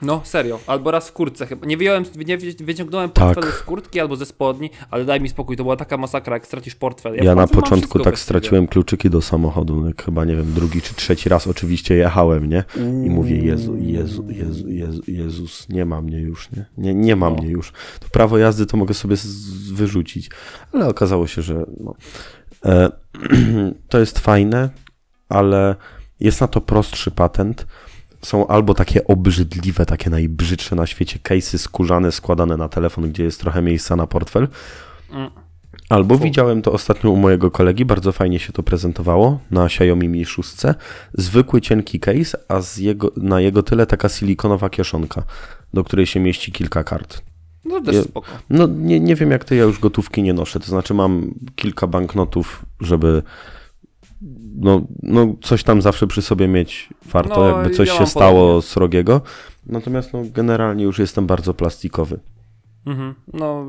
No, serio. Albo raz w kurtce chyba. Nie wyjąłem, nie wy- wyciągnąłem Tak. portfelu z kurtki albo ze spodni, ale daj mi spokój, to była taka masakra, jak stracisz portfel. Ja, na wchodzę, mam początku tak straciłem kluczyki do samochodu, jak chyba nie wiem, drugi czy trzeci raz oczywiście jechałem, nie? I mówię, Jezu, Jezu, Jezu, Jezu, Jezus, nie ma mnie już, nie? Nie, nie ma No. mnie już. To prawo jazdy to mogę sobie wyrzucić. Ale okazało się, że no, e, to jest fajne, ale jest na to prostszy patent. Są albo takie obrzydliwe, takie najbrzydsze na świecie case'y skórzane, składane na telefon, gdzie jest trochę miejsca na portfel. Mm. Albo Fu. widziałem to ostatnio u mojego kolegi, bardzo fajnie się to prezentowało na Xiaomi Mi 6. Zwykły cienki case, a z jego, na jego tyle taka silikonowa kieszonka, do której się mieści kilka kart. No też Ja- spoko. No nie, nie wiem jak to, ja już gotówki nie noszę, to znaczy mam kilka banknotów, żeby no, no coś tam zawsze przy sobie mieć warto, No, jakby coś ja się stało podobnie. srogiego. Natomiast no, generalnie już jestem bardzo plastikowy. Mhm. No,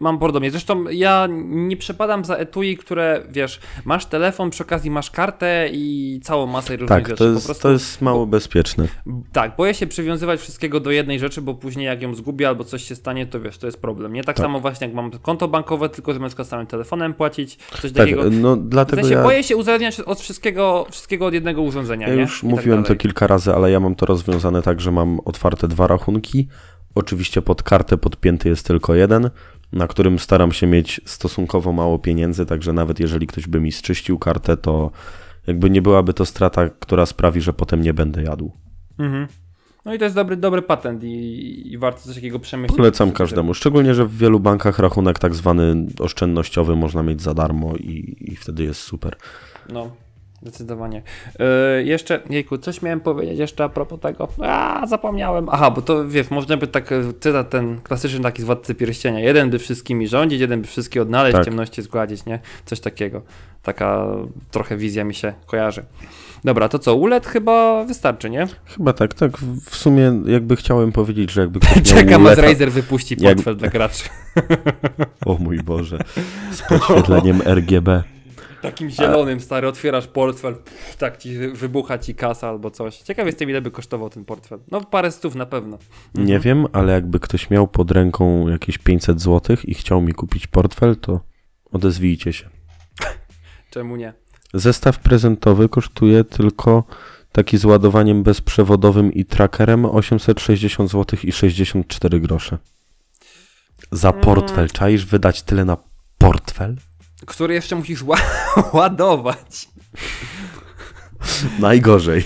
mam podobnie. Zresztą ja nie przepadam za etui, które, wiesz, masz telefon, przy okazji masz kartę i całą masę różnych Tak, rzeczy. to jest, prostu, to jest mało bezpieczne. Tak, boję się przywiązywać wszystkiego do jednej rzeczy, bo później jak ją zgubię albo coś się stanie, to wiesz, to jest problem. Nie tak, Tak. samo właśnie jak mam konto bankowe, tylko przykład samym telefonem płacić, coś Tak, takiego. no W dlatego sensie ja... boję się uzależniać od wszystkiego, wszystkiego od jednego urządzenia, Ja nie? już I tak mówiłem to dalej. kilka razy, ale ja mam to rozwiązane tak, że mam otwarte dwa rachunki. Oczywiście pod kartę podpięty jest tylko jeden, na którym staram się mieć stosunkowo mało pieniędzy, także nawet jeżeli ktoś by mi zczyścił kartę, to jakby nie byłaby to strata, która sprawi, że potem nie będę jadł. Mhm. No i to jest dobry, dobry patent i, i warto coś takiego przemyśleć. Polecam każdemu, szczególnie, że w wielu bankach rachunek tak zwany oszczędnościowy można mieć za darmo i, i wtedy jest super. No, zdecydowanie. Yy, jeszcze, jejku, coś miałem powiedzieć jeszcze a propos tego. A, zapomniałem. Aha, bo to wiesz, można by tak, e, cytat ten klasyczny taki z Władcy Pierścienia. Jeden by wszystkimi rządzić, jeden by wszystkie odnaleźć, Tak. ciemności zgładzić, nie? Coś takiego. Taka trochę wizja mi się kojarzy. Dobra, to co, ULED chyba wystarczy, nie? Chyba tak, tak. W sumie jakby chciałem powiedzieć, że jakby ktoś Czekam, aż Razer wypuści Jak- portfel dla graczy. O mój Boże, z podświetleniem RGB. Takim zielonym, stary, otwierasz portfel, pff, tak ci wybucha ci kasa albo coś. Ciekaw jestem, ile by kosztował ten portfel. No parę stów na pewno. Nie wiem, ale jakby ktoś miał pod ręką jakieś 500 zł i chciał mi kupić portfel, to odezwijcie się. Czemu nie? Zestaw prezentowy kosztuje tylko taki z ładowaniem bezprzewodowym i trackerem 860 zł i 64 grosze. Za Mm. portfel. Czaisz wydać tyle na portfel? Który jeszcze musisz ła ładować. Najgorzej.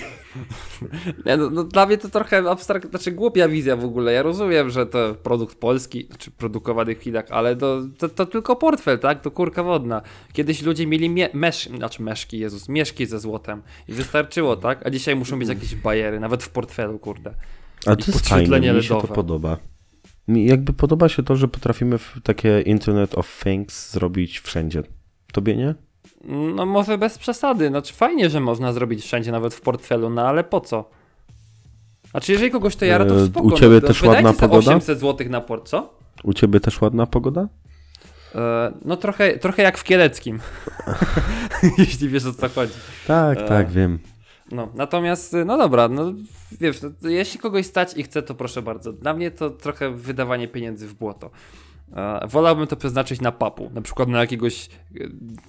Nie, no, no, dla mnie to trochę abstrakt, znaczy głupia wizja w ogóle. Ja rozumiem, że to produkt polski, czy produkowany w Chinach, ale to, to, to tylko portfel, tak? To kurka wodna. Kiedyś ludzie mieli mie- mesz, znaczy meszki, Jezus, mieszki ze złotem i wystarczyło, tak? A dzisiaj muszą być jakieś bajery, nawet w portfelu, kurde. A I to jest fajne, mi się to podoba. Mi jakby podoba się to, że potrafimy takie Internet of Things zrobić wszędzie. Tobie nie? No może bez przesady, znaczy fajnie, że można zrobić wszędzie, nawet w portfelu, no ale po co? Znaczy jeżeli kogoś to jara, to E, spoko. u ciebie no, też ładna pogoda? 800 zł na port, co? U ciebie też ładna pogoda? E, no trochę, trochę jak w Kieleckim. Jeśli wiesz o co chodzi. Tak, E, tak, wiem. No, natomiast, y, no dobra, no wiesz, no, jeśli kogoś stać i chce, to proszę bardzo. Dla mnie to trochę wydawanie pieniędzy w błoto. E, wolałbym to przeznaczyć na papu, na przykład na jakiegoś e,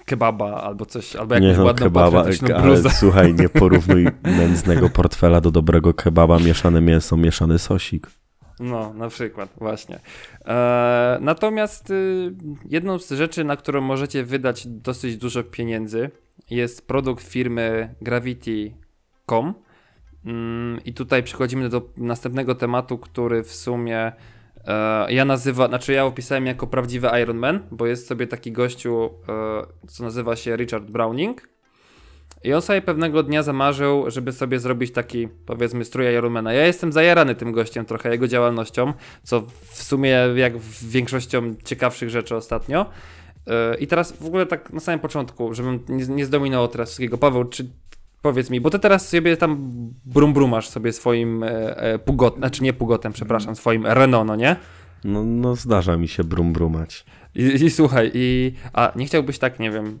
kebaba albo coś, albo jakąś Nie no, ładną kebaba, ale słuchaj, nie porównuj nędznego portfela do dobrego kebaba, mieszane mięso, mieszany sosik. No, na przykład, właśnie. E, natomiast y, jedną z rzeczy, na którą możecie wydać dosyć dużo pieniędzy, jest produkt firmy Gravity.com. Mm, I tutaj przechodzimy do następnego tematu, który w sumie e, ja nazywa, znaczy ja opisałem jako prawdziwy Iron Man, bo jest sobie taki gościu, e, co nazywa się Richard Browning. I on sobie pewnego dnia zamarzył, żeby sobie zrobić taki, powiedzmy, strój Ironmana. Ja jestem zajarany tym gościem trochę, jego działalnością, co w sumie jak w większością ciekawszych rzeczy ostatnio. Yy, I teraz w ogóle tak na samym początku, żebym nie, nie zdominował teraz wszystkiego. Paweł, czy powiedz mi, bo ty teraz sobie tam brum brumasz sobie swoim e, e, pugot, znaczy nie pugotem, przepraszam, swoim Renault, no nie? No, no zdarza mi się brum brumać. I, I słuchaj, i a nie chciałbyś tak, nie wiem,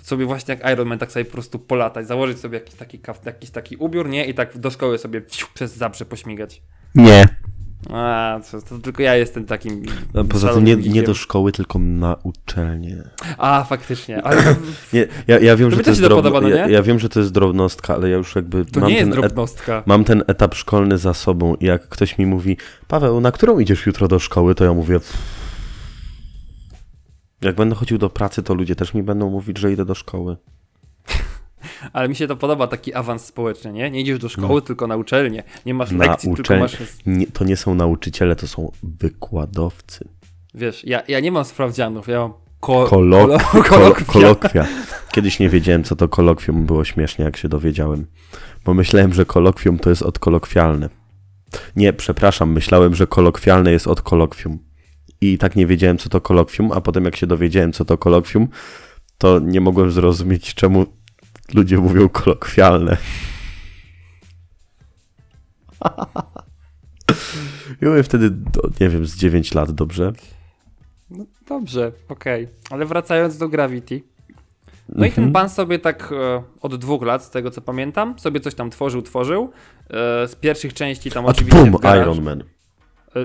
y, sobie właśnie jak Iron Man tak sobie po prostu polatać, założyć sobie jakiś taki, kaf, jakiś taki ubiór, nie? I tak do szkoły sobie psiu, przez zabrze pośmigać. Nie. A, to, to tylko ja jestem takim. No, poza tym nie, nie do szkoły, tylko na uczelnię. A, faktycznie. Ale to, Nie, ja, ja wiem, To że to jest drobno, podoba, no ja, wiem, że to jest drobnostka, ale ja już jakby to mam nie jest ten et- drobnostka. Mam ten etap szkolny za sobą i jak ktoś mi mówi, Paweł, na którą idziesz jutro do szkoły, to ja mówię. Jak będę chodził do pracy, to ludzie też mi będą mówić, że idę do szkoły. Ale mi się to podoba, taki awans społeczny, nie? Nie idziesz do szkoły, tylko na uczelnię. Nie masz Na lekcji, tylko uczelni- masz. Nie, to nie są nauczyciele, to są wykładowcy. Wiesz, ja, ja nie mam sprawdzianów, ja mam ko- Kolok, kolo- kol, kolokwia. kolokwia. Kiedyś nie wiedziałem, co to kolokwium, było śmiesznie, jak się dowiedziałem. Bo myślałem, że kolokwium to jest od kolokwialne. Nie, przepraszam, myślałem, że kolokwialne jest od kolokwium. I tak nie wiedziałem, co to kolokwium, a potem jak się dowiedziałem, co to kolokwium, to nie mogłem zrozumieć, czemu ludzie mówią kolokwialne. I byłem wtedy, nie wiem, z 9 lat, dobrze? No dobrze, okej. Ale wracając do Gravity. No i Mhm. ten pan sobie tak e, od dwóch lat, z tego co pamiętam, sobie coś tam tworzył, tworzył. E, z pierwszych części tam A tu oczywiście garaż- Iron Man.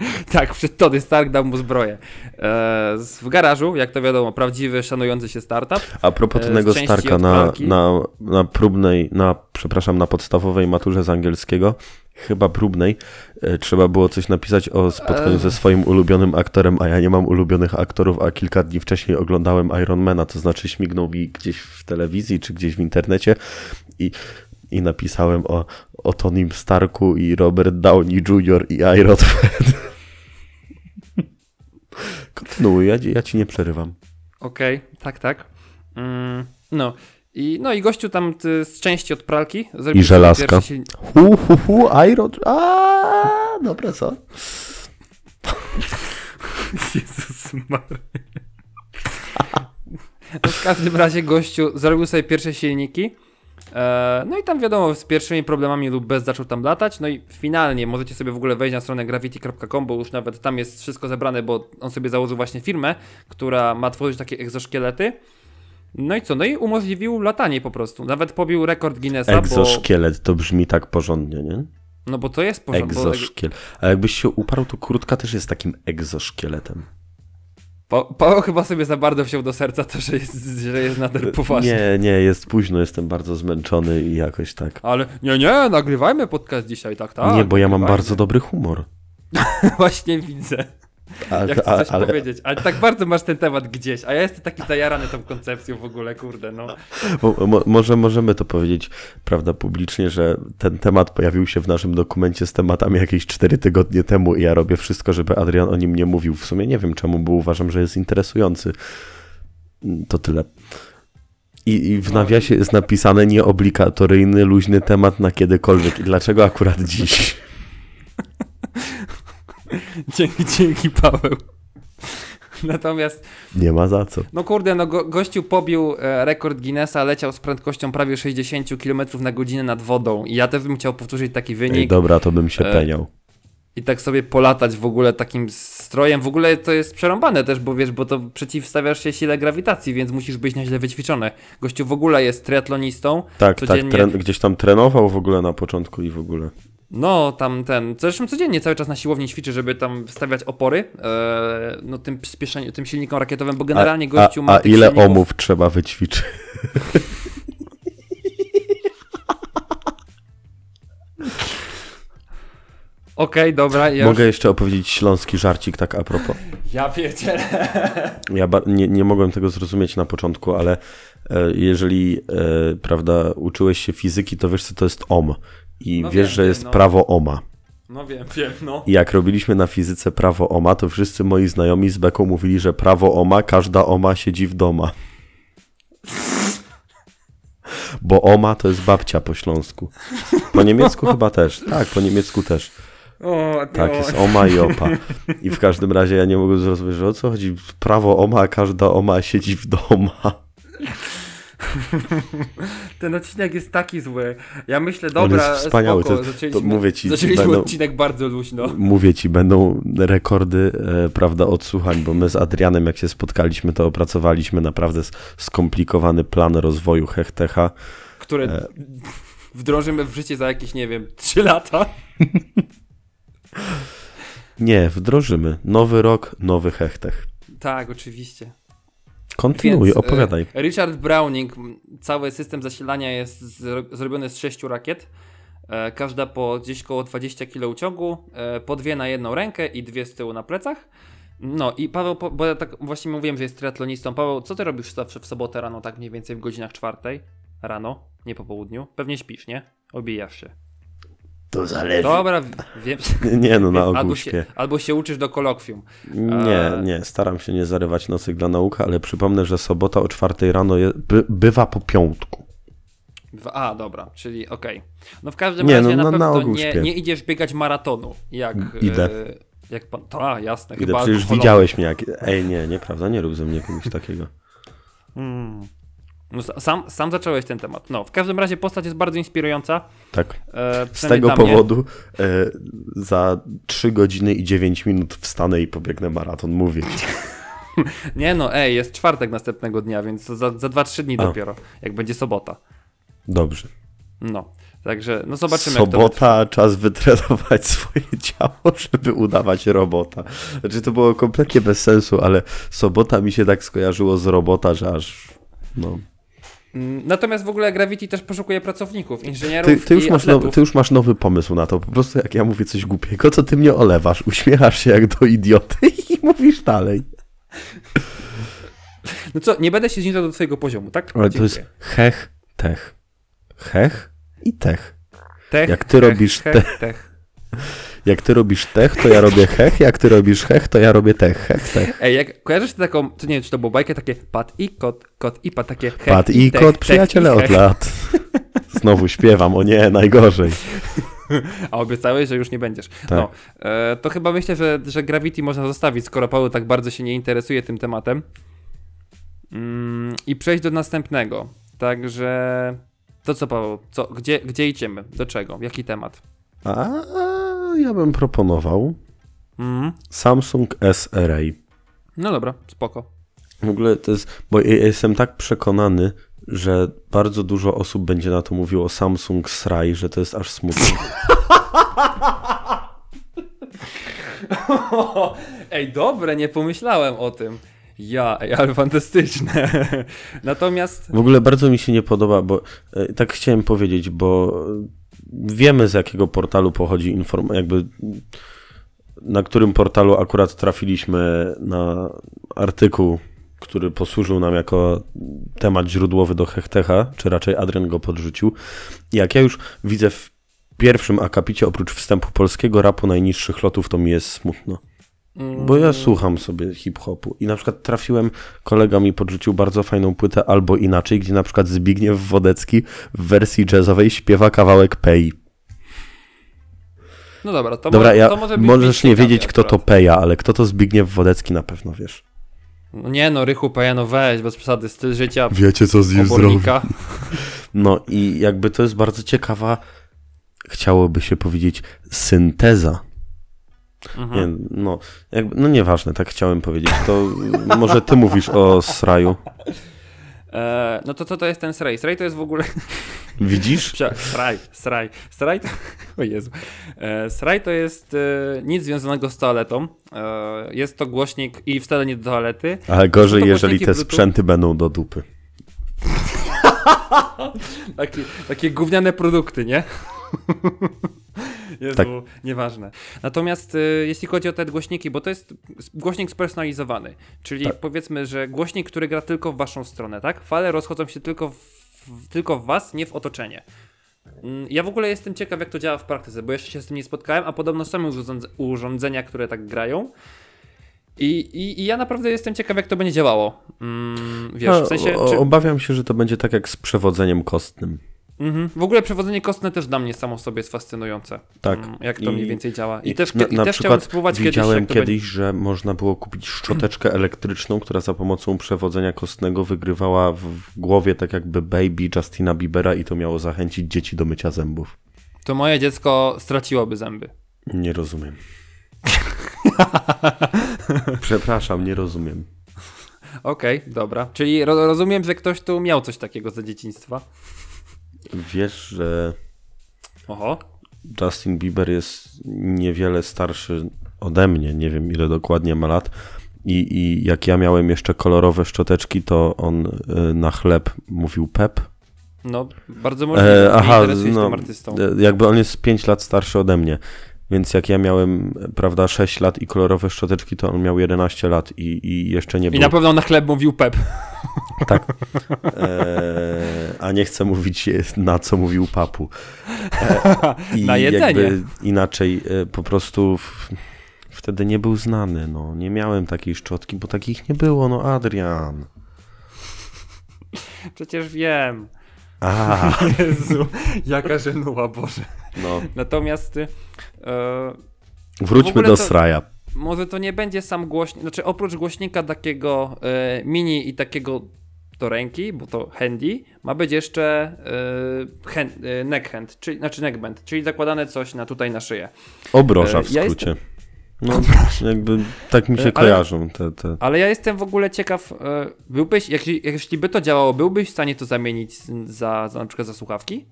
E, tak, przed Tony Stark dał mu zbroję. E, w garażu, jak to wiadomo, prawdziwy, szanujący się startup. A propos E, Tonego części Starka na, na, na próbnej, na, przepraszam, na podstawowej maturze z angielskiego, chyba próbnej, e, trzeba było coś napisać o spotkaniu ze swoim ulubionym aktorem, a ja nie mam ulubionych aktorów, a kilka dni wcześniej oglądałem Ironmana, to znaczy śmignął mi gdzieś w telewizji czy gdzieś w internecie i, i napisałem o, o Tonym Starku i Robert Downey Jr. i Iron Man. Kontynuuj, ja, ja ci nie przerywam. Okej, tak, tak. Mm, no. I, no i gościu tam z części od pralki I żelazka. silnik- Hu, hu, hu, Iron... A, dobre, co? Jezus Maria. No w każdym razie gościu zrobił sobie pierwsze silniki. E, no i tam wiadomo, z pierwszymi problemami lub bez zaczął tam latać. No i finalnie możecie sobie w ogóle wejść na stronę gravity.com, bo już nawet tam jest wszystko zebrane, bo on sobie założył właśnie firmę, która ma tworzyć takie egzoszkielety. No i co? No i umożliwił latanie po prostu. Nawet pobił rekord Guinnessa, bo... Egzoszkielet, to brzmi tak porządnie, nie? No bo to jest porządek. bo- Egzoszkielet. A jakbyś się uparł, to kurtka też jest takim egzoszkieletem. Pa Paweł chyba sobie za bardzo wziął do serca to, że jest, że jest nader poważny. Nie, nie, jest późno, jestem bardzo zmęczony i jakoś tak. Ale nie, nie, nagrywajmy podcast dzisiaj, tak, tak. nie, bo ja mam bardzo dobry humor. Właśnie widzę. A, Ja chcę coś ale powiedzieć, ale tak bardzo masz ten temat gdzieś, a ja jestem taki zajarany tą koncepcją w ogóle, kurde, no. mo, mo, może możemy to powiedzieć, prawda, publicznie, że ten temat pojawił się w naszym dokumencie z tematami jakieś 4 tygodnie temu i ja robię wszystko, żeby Adrian o nim nie mówił. W sumie nie wiem czemu, bo uważam, że jest interesujący. To tyle. I, I w No. nawiasie jest napisane nieobligatoryjny, luźny temat na kiedykolwiek. I dlaczego akurat dziś? Dzięki, dzięki Paweł. Natomiast, Nie ma za co. no kurde, no go, gościu pobił e, rekord Guinnessa, leciał z prędkością prawie 60 km na godzinę nad wodą i ja też bym chciał powtórzyć taki Ej, wynik dobra, to bym się E, peniał. i tak sobie polatać w ogóle takim strojem. W ogóle to jest przerąbane też, bo wiesz, bo to przeciwstawiasz się sile grawitacji, więc musisz być nieźle wyćwiczony. Gościu w ogóle jest triatlonistą. Tak, codziennie- tak, gdzieś tam trenował w ogóle na początku i w ogóle. No, tam ten, zresztą codziennie cały czas na siłowni ćwiczy, żeby tam stawiać opory, e, no tym przyspieszeniu, tym silnikom rakietowym, bo generalnie gościu a, ma a ile silników... omów trzeba wyćwiczyć? Okej, dobra, ja Mogę jeszcze opowiedzieć śląski żarcik, tak a propos. Ja pierdzielę. Ja nie, nie mogłem tego zrozumieć na początku, ale e, jeżeli, e, prawda, uczyłeś się fizyki, to wiesz, co to jest ohm. I No wiesz, wiem, że jest no. prawo ohma. No wiem, wiem, no. I jak robiliśmy na fizyce prawo ohma, to wszyscy moi znajomi z beką mówili, że prawo ohma, każda ohma siedzi w doma. Bo oma to jest babcia po śląsku. Po niemiecku chyba też. Tak, po niemiecku też. O, Tak, no. jest oma i opa. I w każdym razie ja nie mogę zrozumieć, że o co chodzi. Prawo oma, każda oma siedzi w doma. Ten odcinek jest taki zły. Ja myślę, On dobra, jest wspaniały, spoko, to- to zaczęliśmy, mówię ci, zaczęliśmy będą- odcinek bardzo luźno. Mówię ci, będą rekordy, e, prawda, odsłuchań, bo my z Adrianem, jak się spotkaliśmy, to opracowaliśmy naprawdę skomplikowany plan rozwoju Hechtecha. które E. wdrożymy w życie za jakieś, nie wiem, 3 lata. Nie, wdrożymy. Nowy rok, nowy Hechtech. Tak, oczywiście. Kontynuuj, Więc, e, opowiadaj. Richard Browning, cały system zasilania jest zro zrobiony z sześciu rakiet. E, każda po gdzieś koło 20 kg ciągu, po dwie na jedną rękę i dwie z tyłu na plecach. No i Paweł, bo ja tak właśnie mówiłem, że jest triatlonistą. Paweł, co ty robisz zawsze w sobotę rano, tak mniej więcej w godzinach czwartej rano, nie po południu? Pewnie śpisz, nie? Obijasz się. To zależy. Dobra, wiem. Nie, no na ogół albo, się, albo się uczysz do kolokwium. Nie, E. nie, staram się nie zarywać nocy dla nauki, ale przypomnę, że sobota o czwartej rano je, by, bywa po piątku. A, dobra, czyli okej. No w każdym Nie, razie no, na na- pewno na ogół nie, nie idziesz biegać maratonu, jak... Idę. E, jak pan, to, a, jasne, Idę, chyba przecież alkoholowy. widziałeś mnie jak... Ej, nie, nieprawda, nie rób ze mnie kogoś takiego. No, sa- sam, sam zacząłeś ten temat. No, w każdym razie postać jest bardzo inspirująca. Tak. E, Z tego powodu e, za 3 godziny i 9 minut wstanę i pobiegnę maraton, mówię. Nie no, ej, jest czwartek następnego dnia, więc za, za 2-3 dni A. dopiero, jak będzie sobota. Dobrze. No, także no zobaczymy jak to Sobota, czas wytrenować swoje ciało, żeby udawać robota. Znaczy to było kompletnie bez sensu, ale sobota mi się tak skojarzyło z robota, że aż... No. Mm, Natomiast w ogóle Gravity też poszukuje pracowników, inżynierów Ty, ty, już i masz nowy, ty już masz nowy pomysł na to. Po prostu jak ja mówię coś głupiego, to ty mnie olewasz, uśmiechasz się jak do idioty i mówisz dalej. No co, nie będę się zniżał do twojego poziomu, tak? Ale to jest Dziękuję. hech, tech. Hech i tech. Tech, jak ty robisz tech, tech. Jak ty robisz tech, to ja robię hech, jak ty robisz hech, to ja robię tech, hech, tech. Ej, jak kojarzysz taką, to nie wiem, czy to było bajkę, takie pat i kot, kot i pat, takie hech Pat i tech, kot, tech przyjaciele i od hech. lat. Znowu śpiewam, o nie, najgorzej. A obiecałeś, że już nie będziesz. Tak. No, e, to chyba myślę, że, że Gravity można zostawić, skoro Paweł tak bardzo się nie interesuje tym tematem. Mm, I przejść do następnego. Także to co Paweł, co, gdzie, gdzie idziemy? Do czego? Jaki temat? A ja bym proponował Mm. Samsung SRA. No dobra, spoko. W ogóle to jest, bo ja jestem tak przekonany, że bardzo dużo osób będzie na to mówiło o Samsung Sraj, że to jest aż smutne. Ej, dobre, nie pomyślałem o tym. Ja, ej, ale fantastyczne. Natomiast W ogóle bardzo mi się nie podoba, bo e, tak chciałem powiedzieć, bo wiemy z jakiego portalu pochodzi informacja, jakby na którym portalu akurat trafiliśmy na artykuł, który posłużył nam jako temat źródłowy do Hechtecha, czy raczej Adrian go podrzucił. Jak ja już widzę w pierwszym akapicie oprócz wstępu polskiego rapu najniższych lotów, to mi jest smutno. Bo ja słucham sobie hip-hopu i na przykład trafiłem, kolega mi podrzucił bardzo fajną płytę albo inaczej, gdzie na przykład Zbigniew Wodecki w wersji jazzowej śpiewa kawałek Pei. No dobra, to, Dobra, może, ja, to może być możesz nie wiedzieć, kto to. Peja, ale kto to Zbigniew Wodecki na pewno wiesz. No nie no, Rychu Pajano, weź, bez przesady, styl życia Wiecie, co z obornika. No i jakby to jest bardzo ciekawa, chciałoby się powiedzieć, synteza. Mhm. Nie, no, jakby, no nieważne, tak chciałem powiedzieć. To może ty mówisz o Sraju. E, no to co to jest ten sraj? Sraj to jest w ogóle... Widzisz? Prze- Sraj, sraj. Sraj to... O Jezu. E, sraj to jest e, nic związanego z toaletą. E, jest to głośnik i wcale nie do toalety. Ale gorzej, to jeżeli te sprzęty będą do dupy. Takie, takie gówniane produkty, nie? Jezu, Tak. nieważne. Natomiast y, jeśli chodzi o te głośniki, bo to jest głośnik spersonalizowany, czyli Tak. powiedzmy, że głośnik, który gra tylko w waszą stronę, tak? Fale rozchodzą się tylko w, w, tylko w was, nie w otoczenie. Mm, Ja w ogóle jestem ciekaw, jak to działa w praktyce, bo jeszcze się z tym nie spotkałem, a podobno są już urządze- urządzenia, które tak grają. I, i, I ja naprawdę jestem ciekaw, jak to będzie działało. Mm, wiesz, w sensie. Czy, Obawiam się, że to będzie tak jak z przewodzeniem kostnym. Mhm. W ogóle przewodzenie kostne też dla mnie samo sobie jest fascynujące. Tak. Mm, Jak to I- mniej więcej działa. I, I też, na, i na też przykład spróbować kiedyś, widziałem to kiedyś, że można było kupić szczoteczkę elektryczną, która za pomocą przewodzenia kostnego wygrywała w, w głowie tak jakby baby Justina Biebera i to miało zachęcić dzieci do mycia zębów. będzie. To moje dziecko straciłoby zęby. Nie rozumiem. Przepraszam, nie rozumiem. Okej, dobra. Czyli ro rozumiem, że ktoś tu miał coś takiego za dzieciństwa. Wiesz, że Oho. Justin Bieber jest niewiele starszy ode mnie, nie wiem ile dokładnie ma lat. I, I jak ja miałem jeszcze kolorowe szczoteczki, to on y, na chleb mówił Pep. No, bardzo możliwe. E, aha, no, tym artystą. e, jakby on jest 5 lat starszy ode mnie. Więc jak ja miałem, prawda, 6 lat i kolorowe szczoteczki, to on miał 11 lat i, i jeszcze nie I był. na pewno na chleb mówił Pep. Tak. E, a nie chcę mówić e, na co mówił papu. E, i Na jedzenie. Inaczej e, po prostu w, wtedy nie był znany. No. Nie miałem takiej szczotki, bo takich nie było. No Adrian. Przecież wiem. A, Jezu, jaka żenuła, Boże. no. Natomiast y, e, W Wróćmy do to- Sraja. może to nie będzie sam głośnik, znaczy oprócz głośnika takiego e, mini i takiego do ręki, bo to handy, ma być jeszcze e, hand, neck hand, czyli, znaczy neckband, czyli zakładane coś na tutaj na szyję. Obroża w E, ja skrócie. No, jakby tak mi się E, kojarzą te, te. Ale ja jestem w ogóle ciekaw, e, byłbyś, jak, jeśli by to działało, byłbyś w stanie to zamienić za, za na przykład za słuchawki?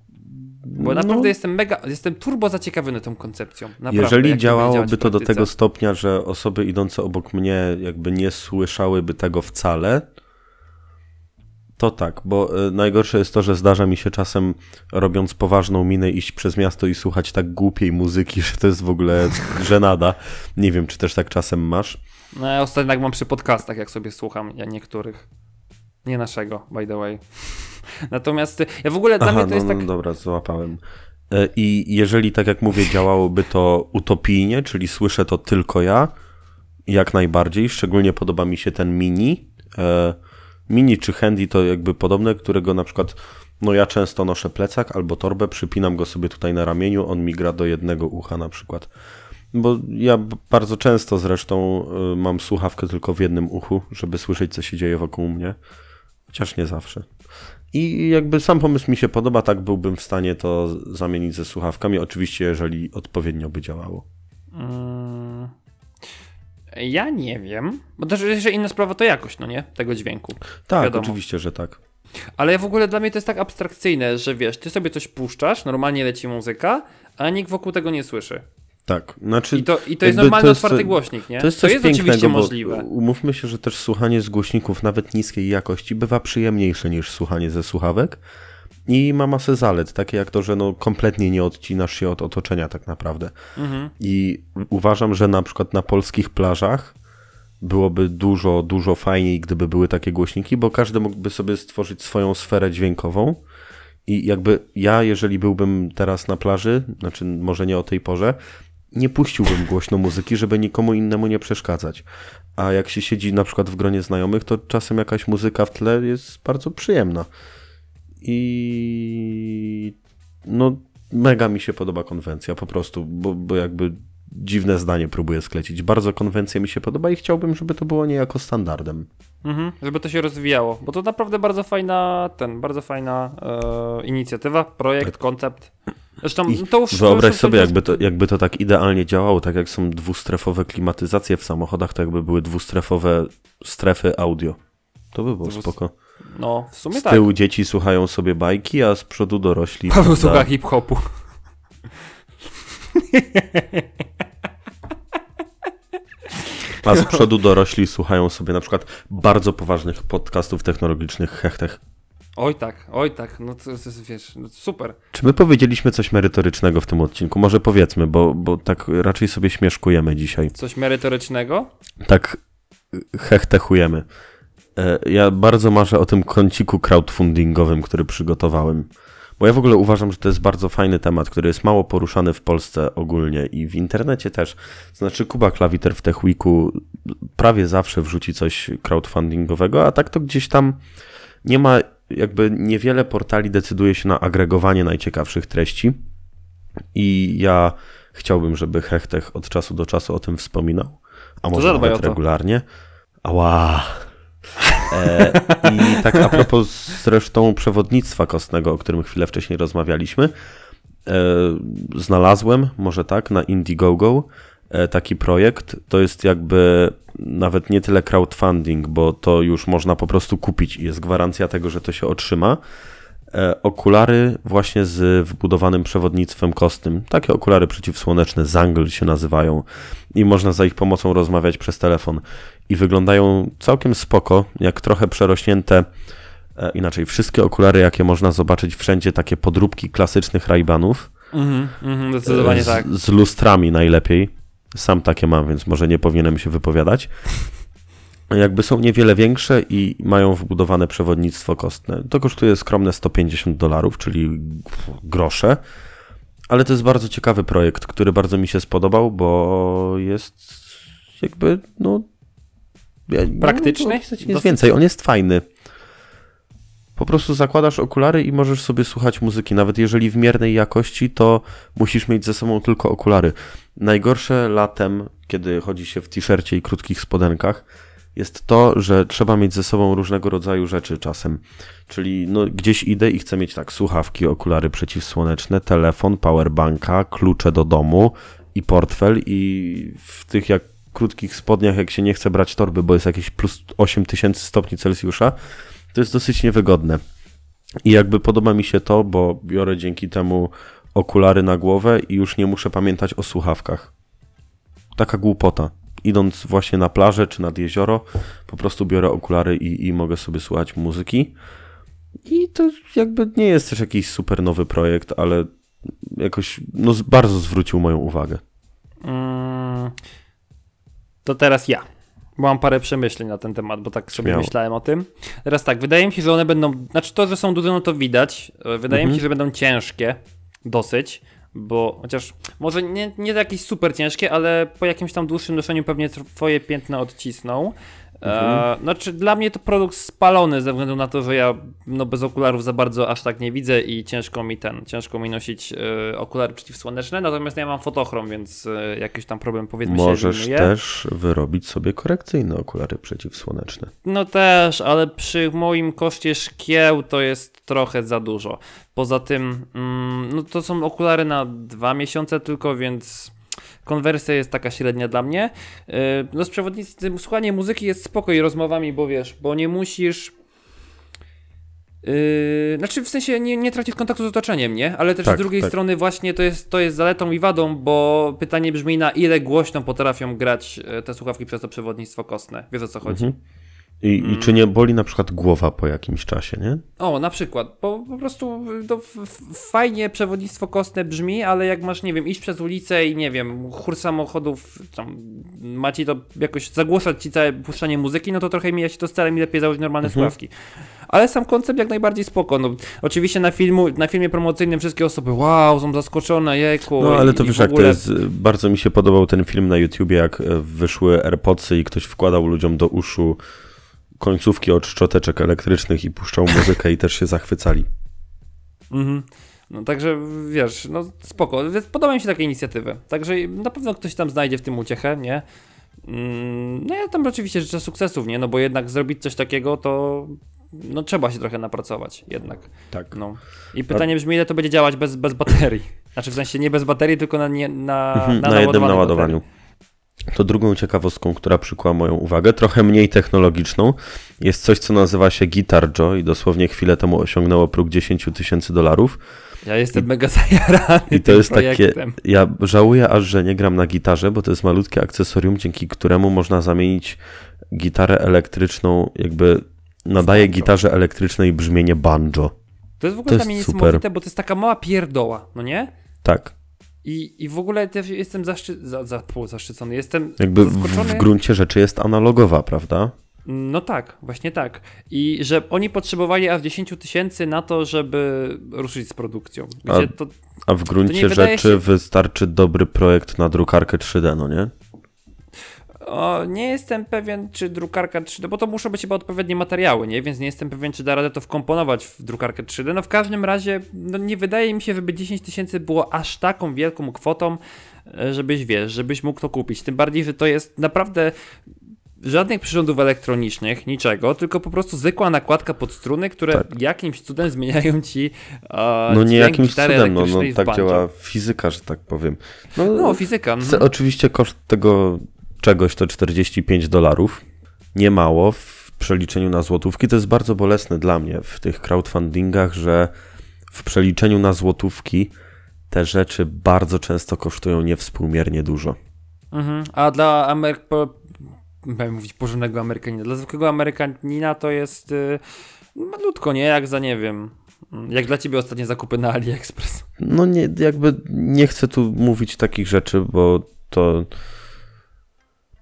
Bo No. naprawdę jestem mega, jestem turbo zaciekawiony tą koncepcją. Naprawdę, Jeżeli działałoby to do tego stopnia, że osoby idące obok mnie jakby nie słyszałyby tego wcale, to tak, bo y, najgorsze jest to, że zdarza mi się czasem robiąc poważną minę iść przez miasto i słuchać tak głupiej muzyki, że to jest w ogóle żenada. Nie wiem, czy też tak czasem masz. No ja ostatnio tak mam przy podcastach, jak sobie słucham ja niektórych. Nie naszego, by the way. Natomiast y, ja w ogóle dla Aha, mnie to no, jest no tak. dobra, złapałem. E, I jeżeli, tak jak mówię, działałoby to utopijnie, czyli słyszę to tylko ja, jak najbardziej. Szczególnie podoba mi się ten mini. E, Mini czy handy to jakby podobne, którego na przykład, no ja często noszę plecak albo torbę, przypinam go sobie tutaj na ramieniu, on mi gra do jednego ucha na przykład. Bo ja bardzo często zresztą y, mam słuchawkę tylko w jednym uchu, żeby słyszeć, co się dzieje wokół mnie. Chociaż nie zawsze. I jakby sam pomysł mi się podoba, tak byłbym w stanie to zamienić ze słuchawkami. Oczywiście, jeżeli odpowiednio by działało. Mm, Ja nie wiem, bo też jeszcze inna sprawa to jakość, no nie? Tego dźwięku. Tak, Wiadomo. oczywiście, że tak. Ale w ogóle dla mnie to jest tak abstrakcyjne, że wiesz, ty sobie coś puszczasz, normalnie leci muzyka, a nikt wokół tego nie słyszy. Tak, znaczy... I to, i to jest normalny, to jest- otwarty głośnik, nie? To jest coś oczywiście pięknego, bo możliwe. umówmy się, że też słuchanie z głośników nawet niskiej jakości bywa przyjemniejsze niż słuchanie ze słuchawek i ma masę zalet, takie jak to, że no kompletnie nie odcinasz się od otoczenia tak naprawdę. Mhm. I uważam, że na przykład na polskich plażach byłoby dużo, dużo fajniej, gdyby były takie głośniki, bo każdy mógłby sobie stworzyć swoją sferę dźwiękową. I jakby ja, jeżeli byłbym teraz na plaży, znaczy może nie o tej porze, nie puściłbym głośno muzyki, żeby nikomu innemu nie przeszkadzać. A jak się siedzi na przykład w gronie znajomych, to czasem jakaś muzyka w tle jest bardzo przyjemna. I no mega mi się podoba konwencja po prostu, bo, bo jakby dziwne zdanie próbuję sklecić. Bardzo konwencja mi się podoba i chciałbym, żeby to było niejako standardem. Mhm, żeby to się rozwijało, bo to naprawdę bardzo fajna, ten, bardzo fajna e, inicjatywa, projekt, koncept. Zresztą Tak. I to już... Wyobraź to już- sobie, jakby to, jakby to tak idealnie działało, tak jak są dwustrefowe klimatyzacje w samochodach, to jakby były dwustrefowe strefy audio. To by było Dwus- spoko. No, w sumie Z tak. tyłu dzieci słuchają sobie bajki, a z przodu dorośli. Paweł prawda? słucha hip-hopu. A z przodu dorośli słuchają sobie na przykład bardzo poważnych podcastów technologicznych hechtech. Oj tak, oj tak, no to, to, to wiesz, no super. Czy my powiedzieliśmy coś merytorycznego w tym odcinku? Może powiedzmy, bo, bo tak raczej sobie śmieszkujemy dzisiaj. Coś merytorycznego? Tak hechtechujemy. E, Ja bardzo marzę o tym kąciku crowdfundingowym, który przygotowałem. Bo ja w ogóle uważam, że to jest bardzo fajny temat, który jest mało poruszany w Polsce ogólnie i w internecie też. Znaczy Kuba Klawiter w Tech Weeku prawie zawsze wrzuci coś crowdfundingowego, a tak to gdzieś tam nie ma, jakby niewiele portali decyduje się na agregowanie najciekawszych treści. I ja chciałbym, żeby Hechtech od czasu do czasu o tym wspominał, a może nawet regularnie. Ała. E, I tak a propos zresztą przewodnictwa kostnego, o którym chwilę wcześniej rozmawialiśmy, e, znalazłem, może tak, na Indiegogo e, taki projekt. To jest jakby nawet nie tyle crowdfunding, bo to już można po prostu kupić i jest gwarancja tego, że to się otrzyma. Okulary właśnie z wbudowanym przewodnictwem kostnym. Takie okulary przeciwsłoneczne, Zangle się nazywają i można za ich pomocą rozmawiać przez telefon. I wyglądają całkiem spoko, jak trochę przerośnięte, e, inaczej, wszystkie okulary, jakie można zobaczyć wszędzie, takie podróbki klasycznych Ray-Banów. Mhm, mhm, zdecydowanie z, tak. Z lustrami najlepiej. Sam takie mam, więc może nie powinienem się wypowiadać. Jakby są niewiele większe i mają wbudowane przewodnictwo kostne. To kosztuje skromne 150 dolarów, czyli grosze. Ale to jest bardzo ciekawy projekt, który bardzo mi się spodobał, bo jest jakby, no. Ja- Praktyczny? No, jest więcej, on jest fajny. Po prostu zakładasz okulary i możesz sobie słuchać muzyki. Nawet jeżeli w miernej jakości, to musisz mieć ze sobą tylko okulary. Najgorsze latem, kiedy chodzi się w t-shircie i krótkich spodenkach, jest to, że trzeba mieć ze sobą różnego rodzaju rzeczy czasem. Czyli no, gdzieś idę i chcę mieć tak słuchawki, okulary przeciwsłoneczne, telefon, powerbanka, klucze do domu i portfel i w tych jak krótkich spodniach, jak się nie chce brać torby, bo jest jakieś plus 8000 stopni Celsjusza, to jest dosyć niewygodne. I jakby podoba mi się to, bo biorę dzięki temu okulary na głowę i już nie muszę pamiętać o słuchawkach. Taka głupota. Idąc właśnie na plażę czy nad jezioro, po prostu biorę okulary i, i mogę sobie słuchać muzyki. I to jakby nie jest też jakiś super nowy projekt, ale jakoś no, bardzo zwrócił moją uwagę. Mm, to teraz ja. Bo mam parę przemyśleń na ten temat, bo tak sobie Śmiało. myślałem o tym. Teraz tak, wydaje mi się, że one będą. Znaczy to, że są duże, no to widać. E, Wydaje mi Mhm. się, że będą ciężkie. Dosyć. Bo chociaż może nie, nie jakieś super ciężkie, ale po jakimś tam dłuższym noszeniu pewnie twoje piętna odcisną. E, znaczy dla mnie to produkt spalony ze względu na to, że ja no, bez okularów za bardzo aż tak nie widzę i ciężko mi ten, ciężko mi nosić e, okulary przeciwsłoneczne, natomiast ja mam fotochrom, więc e, jakiś tam problem powiedzmy się Możesz też wyrobić sobie korekcyjne okulary przeciwsłoneczne. No też, ale przy moim koszcie szkieł to jest trochę za dużo. Poza tym, mm, no to są okulary na dwa miesiące tylko, więc konwersja jest taka średnia dla mnie. Yy, no z przewodnictwem, słuchanie muzyki jest spoko i rozmowami, bo wiesz, bo nie musisz... Yy, znaczy w sensie nie, nie tracisz kontaktu z otoczeniem, nie? Ale też Tak, z drugiej tak. strony właśnie to jest, to jest zaletą i wadą, bo pytanie brzmi na ile głośno potrafią grać e, te słuchawki przez to przewodnictwo kostne. Wiesz o co chodzi? Mhm. I, I czy nie boli na przykład głowa po jakimś czasie, nie? O, na przykład, bo po prostu f- fajnie przewodnictwo kostne brzmi, ale jak masz, nie wiem, iść przez ulicę i nie wiem, chór samochodów, tam ma ci to jakoś zagłuszać ci całe puszczanie muzyki, no to trochę mija się to z celem i lepiej założyć normalne Mhm. słuchawki. Ale sam koncept jak najbardziej spoko. No, oczywiście na, filmu, na filmie promocyjnym wszystkie osoby, wow, są zaskoczone, jejku. No ale to i, wiesz i w jak to ogóle... jest, bardzo mi się podobał ten film na YouTubie, jak e, wyszły AirPodsy i ktoś wkładał ludziom do uszu końcówki od szczoteczek elektrycznych i puszczał muzykę i też się zachwycali. Mhm. No także wiesz, no spoko. Podoba mi się takie inicjatywy. Także na pewno ktoś tam znajdzie w tym uciechę, nie? Mm, No ja tam oczywiście życzę sukcesów, nie? No bo jednak zrobić coś takiego to no trzeba się trochę napracować jednak. Tak. No. I pytanie brzmi, ile to będzie działać bez, bez baterii. Znaczy w sensie nie bez baterii, tylko na, nie, na, Mhm, na, na jednym naładowaniu. To drugą ciekawostką, która przykuła moją uwagę, trochę mniej technologiczną, jest coś, co nazywa się Guitar Joy i dosłownie chwilę temu osiągnęło próg 10 tysięcy dolarów. Ja jestem mega zajarany I to jest takie, projektem. ja żałuję aż, że nie gram na gitarze, bo to jest malutkie akcesorium, dzięki któremu można zamienić gitarę elektryczną, jakby nadaje gitarze elektrycznej brzmienie banjo. To jest w ogóle to dla mnie niesamowite, bo to jest taka mała pierdoła, no nie? Tak, I, I w ogóle też jestem zaszczy... za, za, zaszczycony. Jestem jakby w, zaskoczony. w gruncie rzeczy jest analogowa, prawda? No tak, właśnie tak. I że oni potrzebowali aż 10 tysięcy na to, żeby ruszyć z produkcją. A- to, A w gruncie rzeczy się- wystarczy dobry projekt na drukarkę 3D, no nie? O, nie jestem pewien, czy drukarka 3D, bo to muszą być chyba odpowiednie materiały, nie? Więc nie jestem pewien, czy da radę to wkomponować w drukarkę 3D. No w każdym razie, no nie wydaje mi się, żeby 10 tysięcy było aż taką wielką kwotą, e, żebyś, wiesz, żebyś mógł to kupić. Tym bardziej, że to jest naprawdę żadnych przyrządów elektronicznych, niczego, tylko po prostu zwykła nakładka pod struny, które Tak. jakimś cudem zmieniają ci e, No nie jakimś cudem, no, no tak działa fizyka, że tak powiem. No, No, fizyka. mhm. oczywiście koszt tego czegoś to 45 dolarów. Nie mało w przeliczeniu na złotówki. To jest bardzo bolesne dla mnie w tych crowdfundingach, że w przeliczeniu na złotówki te rzeczy bardzo często kosztują niewspółmiernie dużo. Mhm. A dla Amery... Po... Miałem mówić porządnego Amerykanina. Dla zwykłego Amerykanina to jest y... malutko, nie? Jak za, nie wiem... Jak dla ciebie ostatnie zakupy na AliExpress. No nie, jakby nie chcę tu mówić takich rzeczy, bo to...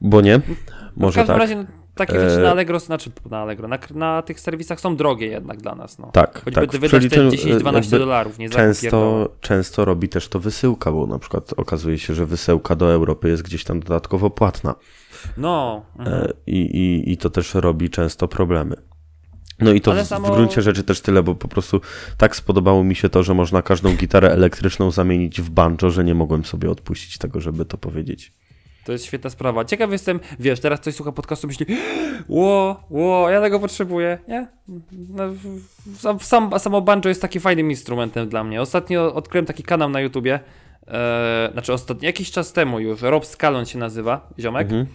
Bo nie, No, może w każdym tak. razie no, takie rzeczy E, na Allegro, znaczy na Allegro, na, na tych serwisach są drogie jednak dla nas, no. Tak, Choćby tak. wydać te przeliczeniu, 10-12 jakby dolarów, nie. Często, często robi też to wysyłka, bo na przykład okazuje się, że wysyłka do Europy jest gdzieś tam dodatkowo płatna No. Mhm. e, i, i, i to też robi często problemy. No i to w, samo- w gruncie rzeczy też tyle, bo po prostu tak spodobało mi się to, że można każdą gitarę elektryczną zamienić w banjo, że nie mogłem sobie odpuścić tego, żeby to powiedzieć. To jest świetna sprawa. Ciekaw jestem, wiesz, teraz ktoś słucha podcastu myśli, ło, ło, ja tego potrzebuję, nie? No, sam, samo banjo jest takim fajnym instrumentem dla mnie. Ostatnio odkryłem taki kanał na YouTubie, e, znaczy ostatnio, jakiś czas temu już, Rob Scallon się nazywa, ziomek. Mhm.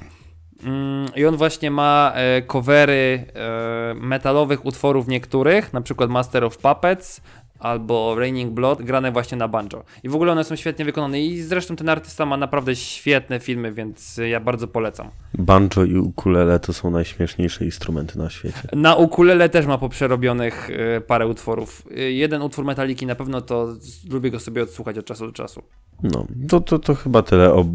Mm, I on właśnie ma e, covery e, metalowych utworów niektórych, na przykład Master of Puppets albo Raining Blood, grane właśnie na banjo. I w ogóle one są świetnie wykonane i zresztą ten artysta ma naprawdę świetne filmy, więc ja bardzo polecam. Banjo i ukulele to są najśmieszniejsze instrumenty na świecie. Na ukulele też ma poprzerobionych e, parę utworów. E, jeden utwór Metaliki na pewno to lubię go sobie odsłuchać od czasu do czasu. No, to, to, to chyba tyle o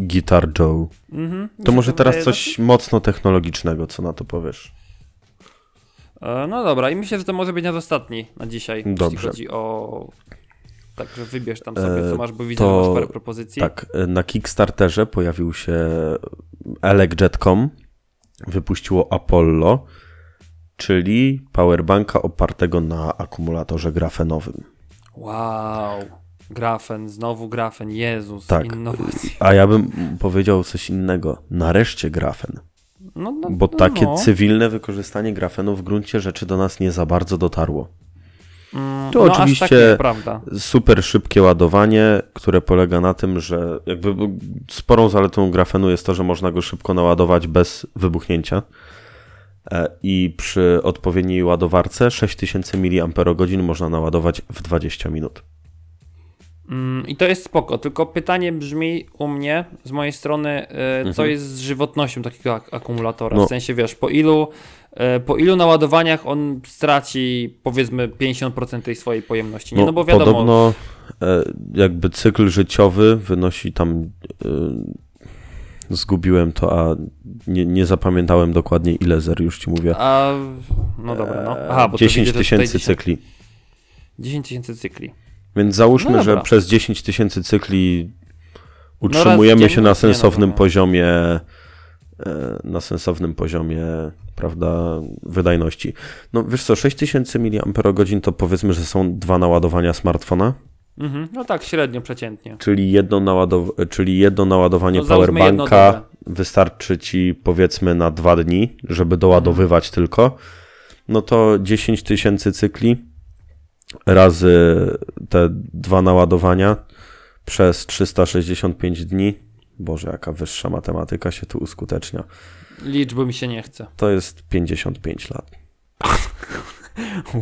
Guitar Joe. Mhm. To może teraz coś mocno technologicznego, co na to powiesz? E, No dobra, i myślę, że to może być nasz ostatni na dzisiaj, jeśli Dobrze. chodzi o... Także wybierz tam sobie, E, co masz, bo widzę, to- masz parę propozycji. Tak, na Kickstarterze pojawił się Elecjet.com, wypuściło Apollo, czyli powerbanka opartego na akumulatorze grafenowym. Wow, grafen, znowu grafen, Jezus, Tak. innowacje. A ja bym powiedział coś innego. Nareszcie grafen. No, no, Bo no, takie no. cywilne wykorzystanie grafenu w gruncie rzeczy do nas nie za bardzo dotarło. Mm, Tu no tak oczywiście prawda. super szybkie ładowanie, które polega na tym, że jakby sporą zaletą grafenu jest to, że można go szybko naładować bez wybuchnięcia. E, I przy odpowiedniej ładowarce 6000 mAh można naładować w 20 minut. Mm, I to jest spoko, tylko pytanie brzmi u mnie, z mojej strony, e, co Mhm. jest z żywotnością takiego ak- akumulatora? No. W sensie, wiesz, po ilu, e, po ilu naładowaniach on straci, powiedzmy, 50% tej swojej pojemności? Nie, no, bo wiadomo, Podobno e, jakby cykl życiowy wynosi tam. Zgubiłem to, a nie, nie zapamiętałem dokładnie ile zer, już ci mówię. a, no dobra, no. Aha, bo to 10 widzę, że tutaj tysięcy 10 cykli. 10 tysięcy cykli. Więc załóżmy, No że przez 10 tysięcy cykli raz utrzymujemy dziennie? się na no sensownym to- poziomie, e, na sensownym poziomie, prawda, wydajności. No wiesz co, 6000 mAh to powiedzmy, że są dwa naładowania smartfona, Mhm. No tak, średnio, przeciętnie. czyli jedno, naładow- czyli jedno naładowanie No, powerbanka wystarczy ci powiedzmy na dwa dni, żeby doładowywać tylko. No to 10 tysięcy cykli razy te dwa naładowania przez 365 dni. Boże, jaka wyższa matematyka się tu uskutecznia. Liczby mi się nie chce. To jest 55 lat.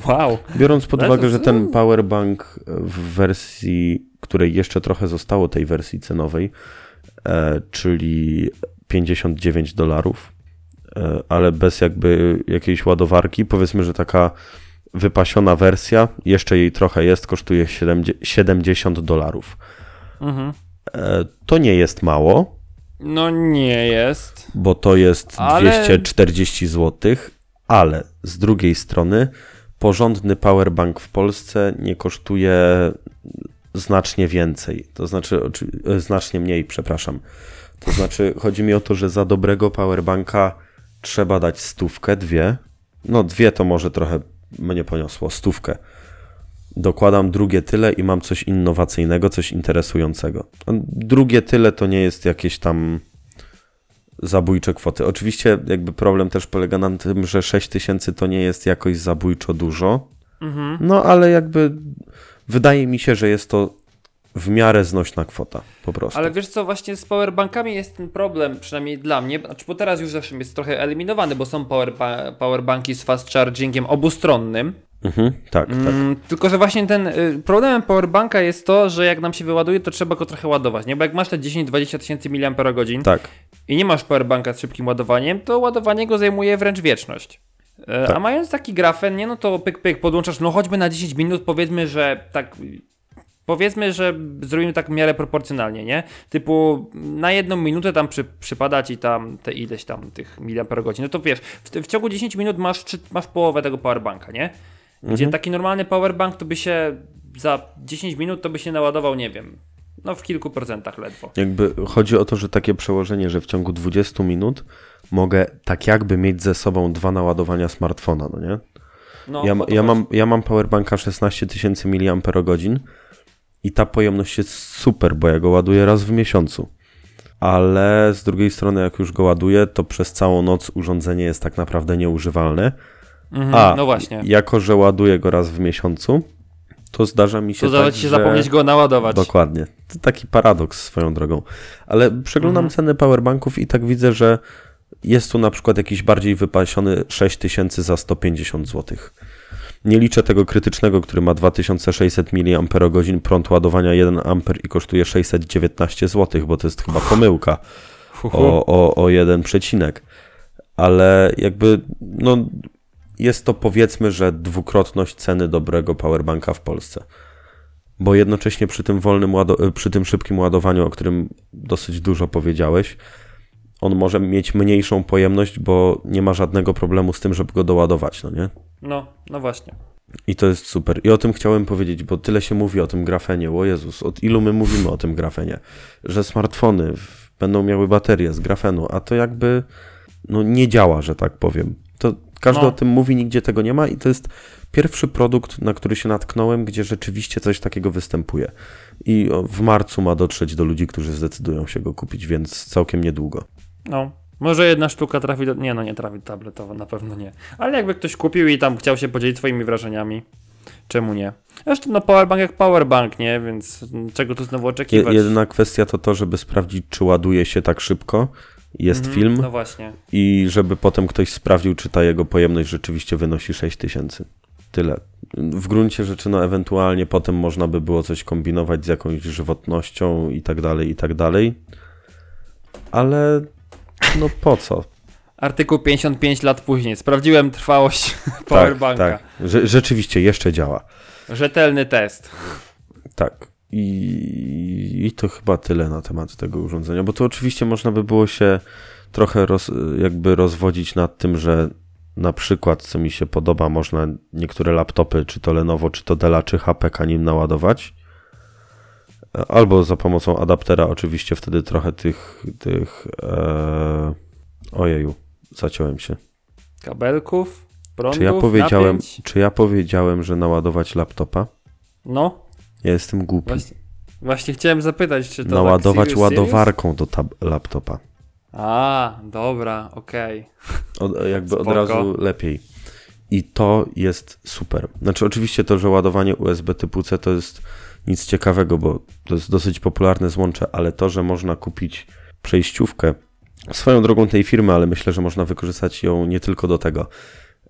Wow. Biorąc pod uwagę, że ten powerbank w wersji, której jeszcze trochę zostało tej wersji cenowej, e, czyli 59 dolarów, e, ale bez jakby jakiejś ładowarki, powiedzmy, że taka wypasiona wersja, jeszcze jej trochę jest, kosztuje 70 70 dolarów. Mhm. E, to nie jest mało, No nie jest. bo to jest Ale- 240 zł, ale z drugiej strony porządny powerbank w Polsce nie kosztuje znacznie więcej. To znaczy, e, znacznie mniej, przepraszam. To znaczy, chodzi mi o to, że za dobrego powerbanka trzeba dać stówkę, dwie. No, dwie to może trochę mnie poniosło, stówkę. Dokładam drugie tyle i mam coś innowacyjnego, coś interesującego. Drugie tyle to nie jest jakieś tam zabójcze kwoty. Oczywiście jakby problem też polega na tym, że 6 tysięcy to nie jest jakoś zabójczo dużo, Mhm. no ale jakby wydaje mi się, że jest to w miarę znośna kwota po prostu. Ale wiesz co, właśnie z powerbankami jest ten problem, przynajmniej dla mnie, znaczy, bo teraz już zresztą jest trochę eliminowany, bo są powerba powerbanki z fast chargingiem obustronnym. Mhm, tak, tak. Mm, tylko, że właśnie ten y, problemem powerbanka jest to, że jak nam się wyładuje, to trzeba go trochę ładować, nie? Bo jak masz te 10-20 tysięcy mAh Tak. i nie masz powerbanka z szybkim ładowaniem, to ładowanie go zajmuje wręcz wieczność. E, Tak. A mając taki grafen, nie no to pyk pyk podłączasz, no choćby na 10 minut, powiedzmy, że tak. Powiedzmy, że zrobimy tak w miarę proporcjonalnie, nie? Typu na jedną minutę tam przy, przypada ci tam te ileś tam tych miliamperogodzin. No to wiesz, w, w ciągu 10 minut masz, masz połowę tego powerbanka, nie? Gdzie taki normalny powerbank to by się za 10 minut to by się naładował, nie wiem, no w kilku procentach ledwo. Jakby chodzi o to, że takie przełożenie, że w ciągu 20 minut mogę tak jakby mieć ze sobą dwa naładowania smartfona, no nie? No, Ja, ja, mam, ja mam powerbanka 16 tysięcy mAh i ta pojemność jest super, bo ja go ładuję raz w miesiącu. Ale z drugiej strony, jak już go ładuję, to przez całą noc urządzenie jest tak naprawdę nieużywalne. Mhm, A, no właśnie. jako że ładuję go raz w miesiącu, to zdarza mi się To zdarza tak, się że... zapomnieć go naładować. Dokładnie. To taki paradoks swoją drogą. Ale przeglądam Mhm. ceny powerbanków i tak widzę, że jest tu na przykład jakiś bardziej wypasiony 6000 za 150 zł. Nie liczę tego krytycznego, który ma 2600 mAh, prąd ładowania 1 A i kosztuje 619 zł, bo to jest chyba pomyłka o, o, o jeden przecinek. Ale jakby, no, jest to powiedzmy, że dwukrotność ceny dobrego powerbanka w Polsce. Bo jednocześnie przy tym wolnym, przy tym szybkim ładowaniu, o którym dosyć dużo powiedziałeś, on może mieć mniejszą pojemność, bo nie ma żadnego problemu z tym, żeby go doładować, no nie? No, no właśnie. I to jest super. I o tym chciałem powiedzieć, bo tyle się mówi o tym grafenie. O Jezus, od ilu my mówimy o tym grafenie? Że smartfony będą miały baterię z grafenu, a to jakby no, nie działa, że tak powiem. To każdy No. o tym mówi, nigdzie tego nie ma i to jest pierwszy produkt, na który się natknąłem, gdzie rzeczywiście coś takiego występuje. I w marcu ma dotrzeć do ludzi, którzy zdecydują się go kupić, więc całkiem niedługo. No. Może jedna sztuka trafi do... Nie, no nie trafi tabletowo, na pewno nie. Ale jakby ktoś kupił i tam chciał się podzielić swoimi wrażeniami, czemu nie? Zresztą no powerbank jak powerbank, nie? Więc mm, czego tu znowu oczekiwać? jedyna kwestia to to, żeby sprawdzić, czy ładuje się tak szybko, jest Mhm, film No właśnie. i żeby potem ktoś sprawdził, czy ta jego pojemność rzeczywiście wynosi 6000. Tyle. W gruncie rzeczy, no ewentualnie potem można by było coś kombinować z jakąś żywotnością i tak dalej, i tak dalej. Ale no po co? Artykuł 55 lat później. Sprawdziłem trwałość powerbanka. Tak, tak. Rze- rzeczywiście jeszcze działa. Rzetelny test. Tak. I, I to chyba tyle na temat tego urządzenia, bo to oczywiście można by było się trochę roz, jakby rozwodzić nad tym, że na przykład, co mi się podoba, można niektóre laptopy, czy to Lenovo, czy to Della, czy HP nim naładować. Albo za pomocą adaptera, oczywiście wtedy trochę tych, tych e... ojeju, zaciąłem się. Kabelków, prądów, Czy ja powiedziałem, napięć. czy ja powiedziałem, że naładować laptopa? No, Ja jestem głupi. właśnie, właśnie chciałem zapytać, czy to naładować tak serious, serious? ładowarką do laptopa. A, dobra, okej. Od, jakby Spoko. od razu lepiej. I to jest super. Znaczy, oczywiście to, że ładowanie USB typu C to jest nic ciekawego, bo to jest dosyć popularne złącze, ale to, że można kupić przejściówkę swoją drogą tej firmy, ale myślę, że można wykorzystać ją nie tylko do tego.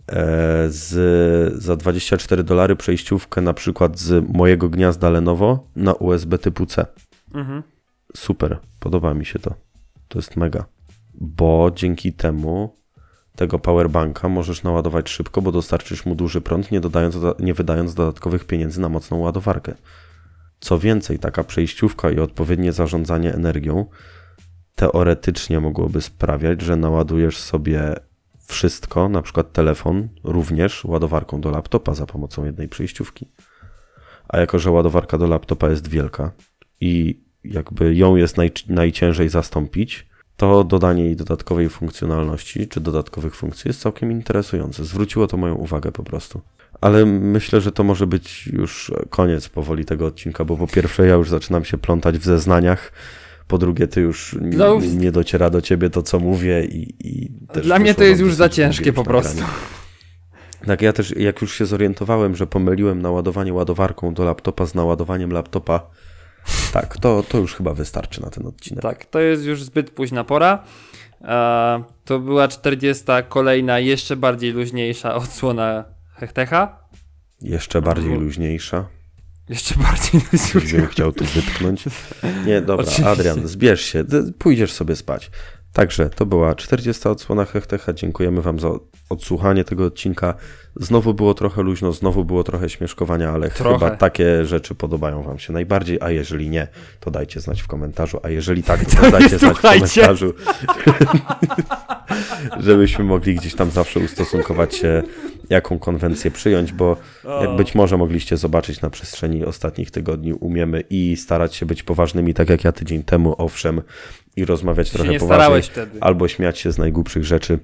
E, z, za 24 dolary przejściówkę na przykład z mojego gniazda Lenovo na USB typu C. Mhm. Super, podoba mi się to. To jest mega. Bo dzięki temu tego powerbanka możesz naładować szybko, bo dostarczysz mu duży prąd, nie, dodając, nie wydając dodatkowych pieniędzy na mocną ładowarkę. Co więcej, taka przejściówka i odpowiednie zarządzanie energią teoretycznie mogłoby sprawiać, że naładujesz sobie wszystko, na przykład telefon, również ładowarką do laptopa za pomocą jednej przejściówki. A jako, że ładowarka do laptopa jest wielka i jakby ją jest naj, najciężej zastąpić, to dodanie jej dodatkowej funkcjonalności czy dodatkowych funkcji jest całkiem interesujące. Zwróciło to moją uwagę po prostu. Ale myślę, że to może być już koniec powoli tego odcinka, bo po pierwsze ja już zaczynam się plątać w zeznaniach, po drugie ty już No, nie dociera do ciebie to, co mówię i, i też Dla mnie to jest już za ciężkie po prostu. Tak, ja też, jak już się zorientowałem, że pomyliłem naładowanie ładowarką do laptopa z naładowaniem laptopa, tak, to, to już chyba wystarczy na ten odcinek. Tak, to jest już zbyt późna pora. E, to była 40. kolejna, jeszcze bardziej luźniejsza odsłona Hechtecha. Jeszcze bardziej Mhm. luźniejsza. Jeszcze bardziej luźniejsza. bym chciał tu wytknąć. Nie, dobra. Adrian, zbierz się, pójdziesz sobie spać. Także to była 40. odsłona Hechtecha. Dziękujemy Wam za odsłuchanie tego odcinka. Znowu było trochę luźno, znowu było trochę śmieszkowania, ale Trochę. chyba takie rzeczy podobają Wam się najbardziej, a jeżeli nie, to dajcie znać w komentarzu, a jeżeli tak, to, To dajcie znać w komentarzu, żebyśmy mogli gdzieś tam zawsze ustosunkować się, jaką konwencję przyjąć, bo jak być może mogliście zobaczyć na przestrzeni ostatnich tygodni, umiemy i starać się być poważnymi, tak jak ja tydzień temu, owszem, i rozmawiać trochę nie poważniej, wtedy. albo śmiać się z najgłupszych rzeczy.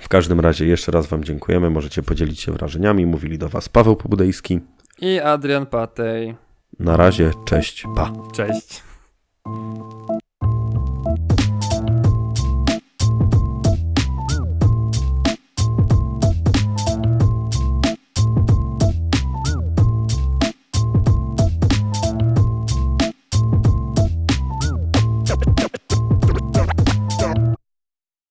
W każdym razie jeszcze raz Wam dziękujemy, możecie podzielić się wrażeniami. Mówili do Was Paweł Pobudejski. I Adrian Patej. Na razie, cześć, pa. Cześć.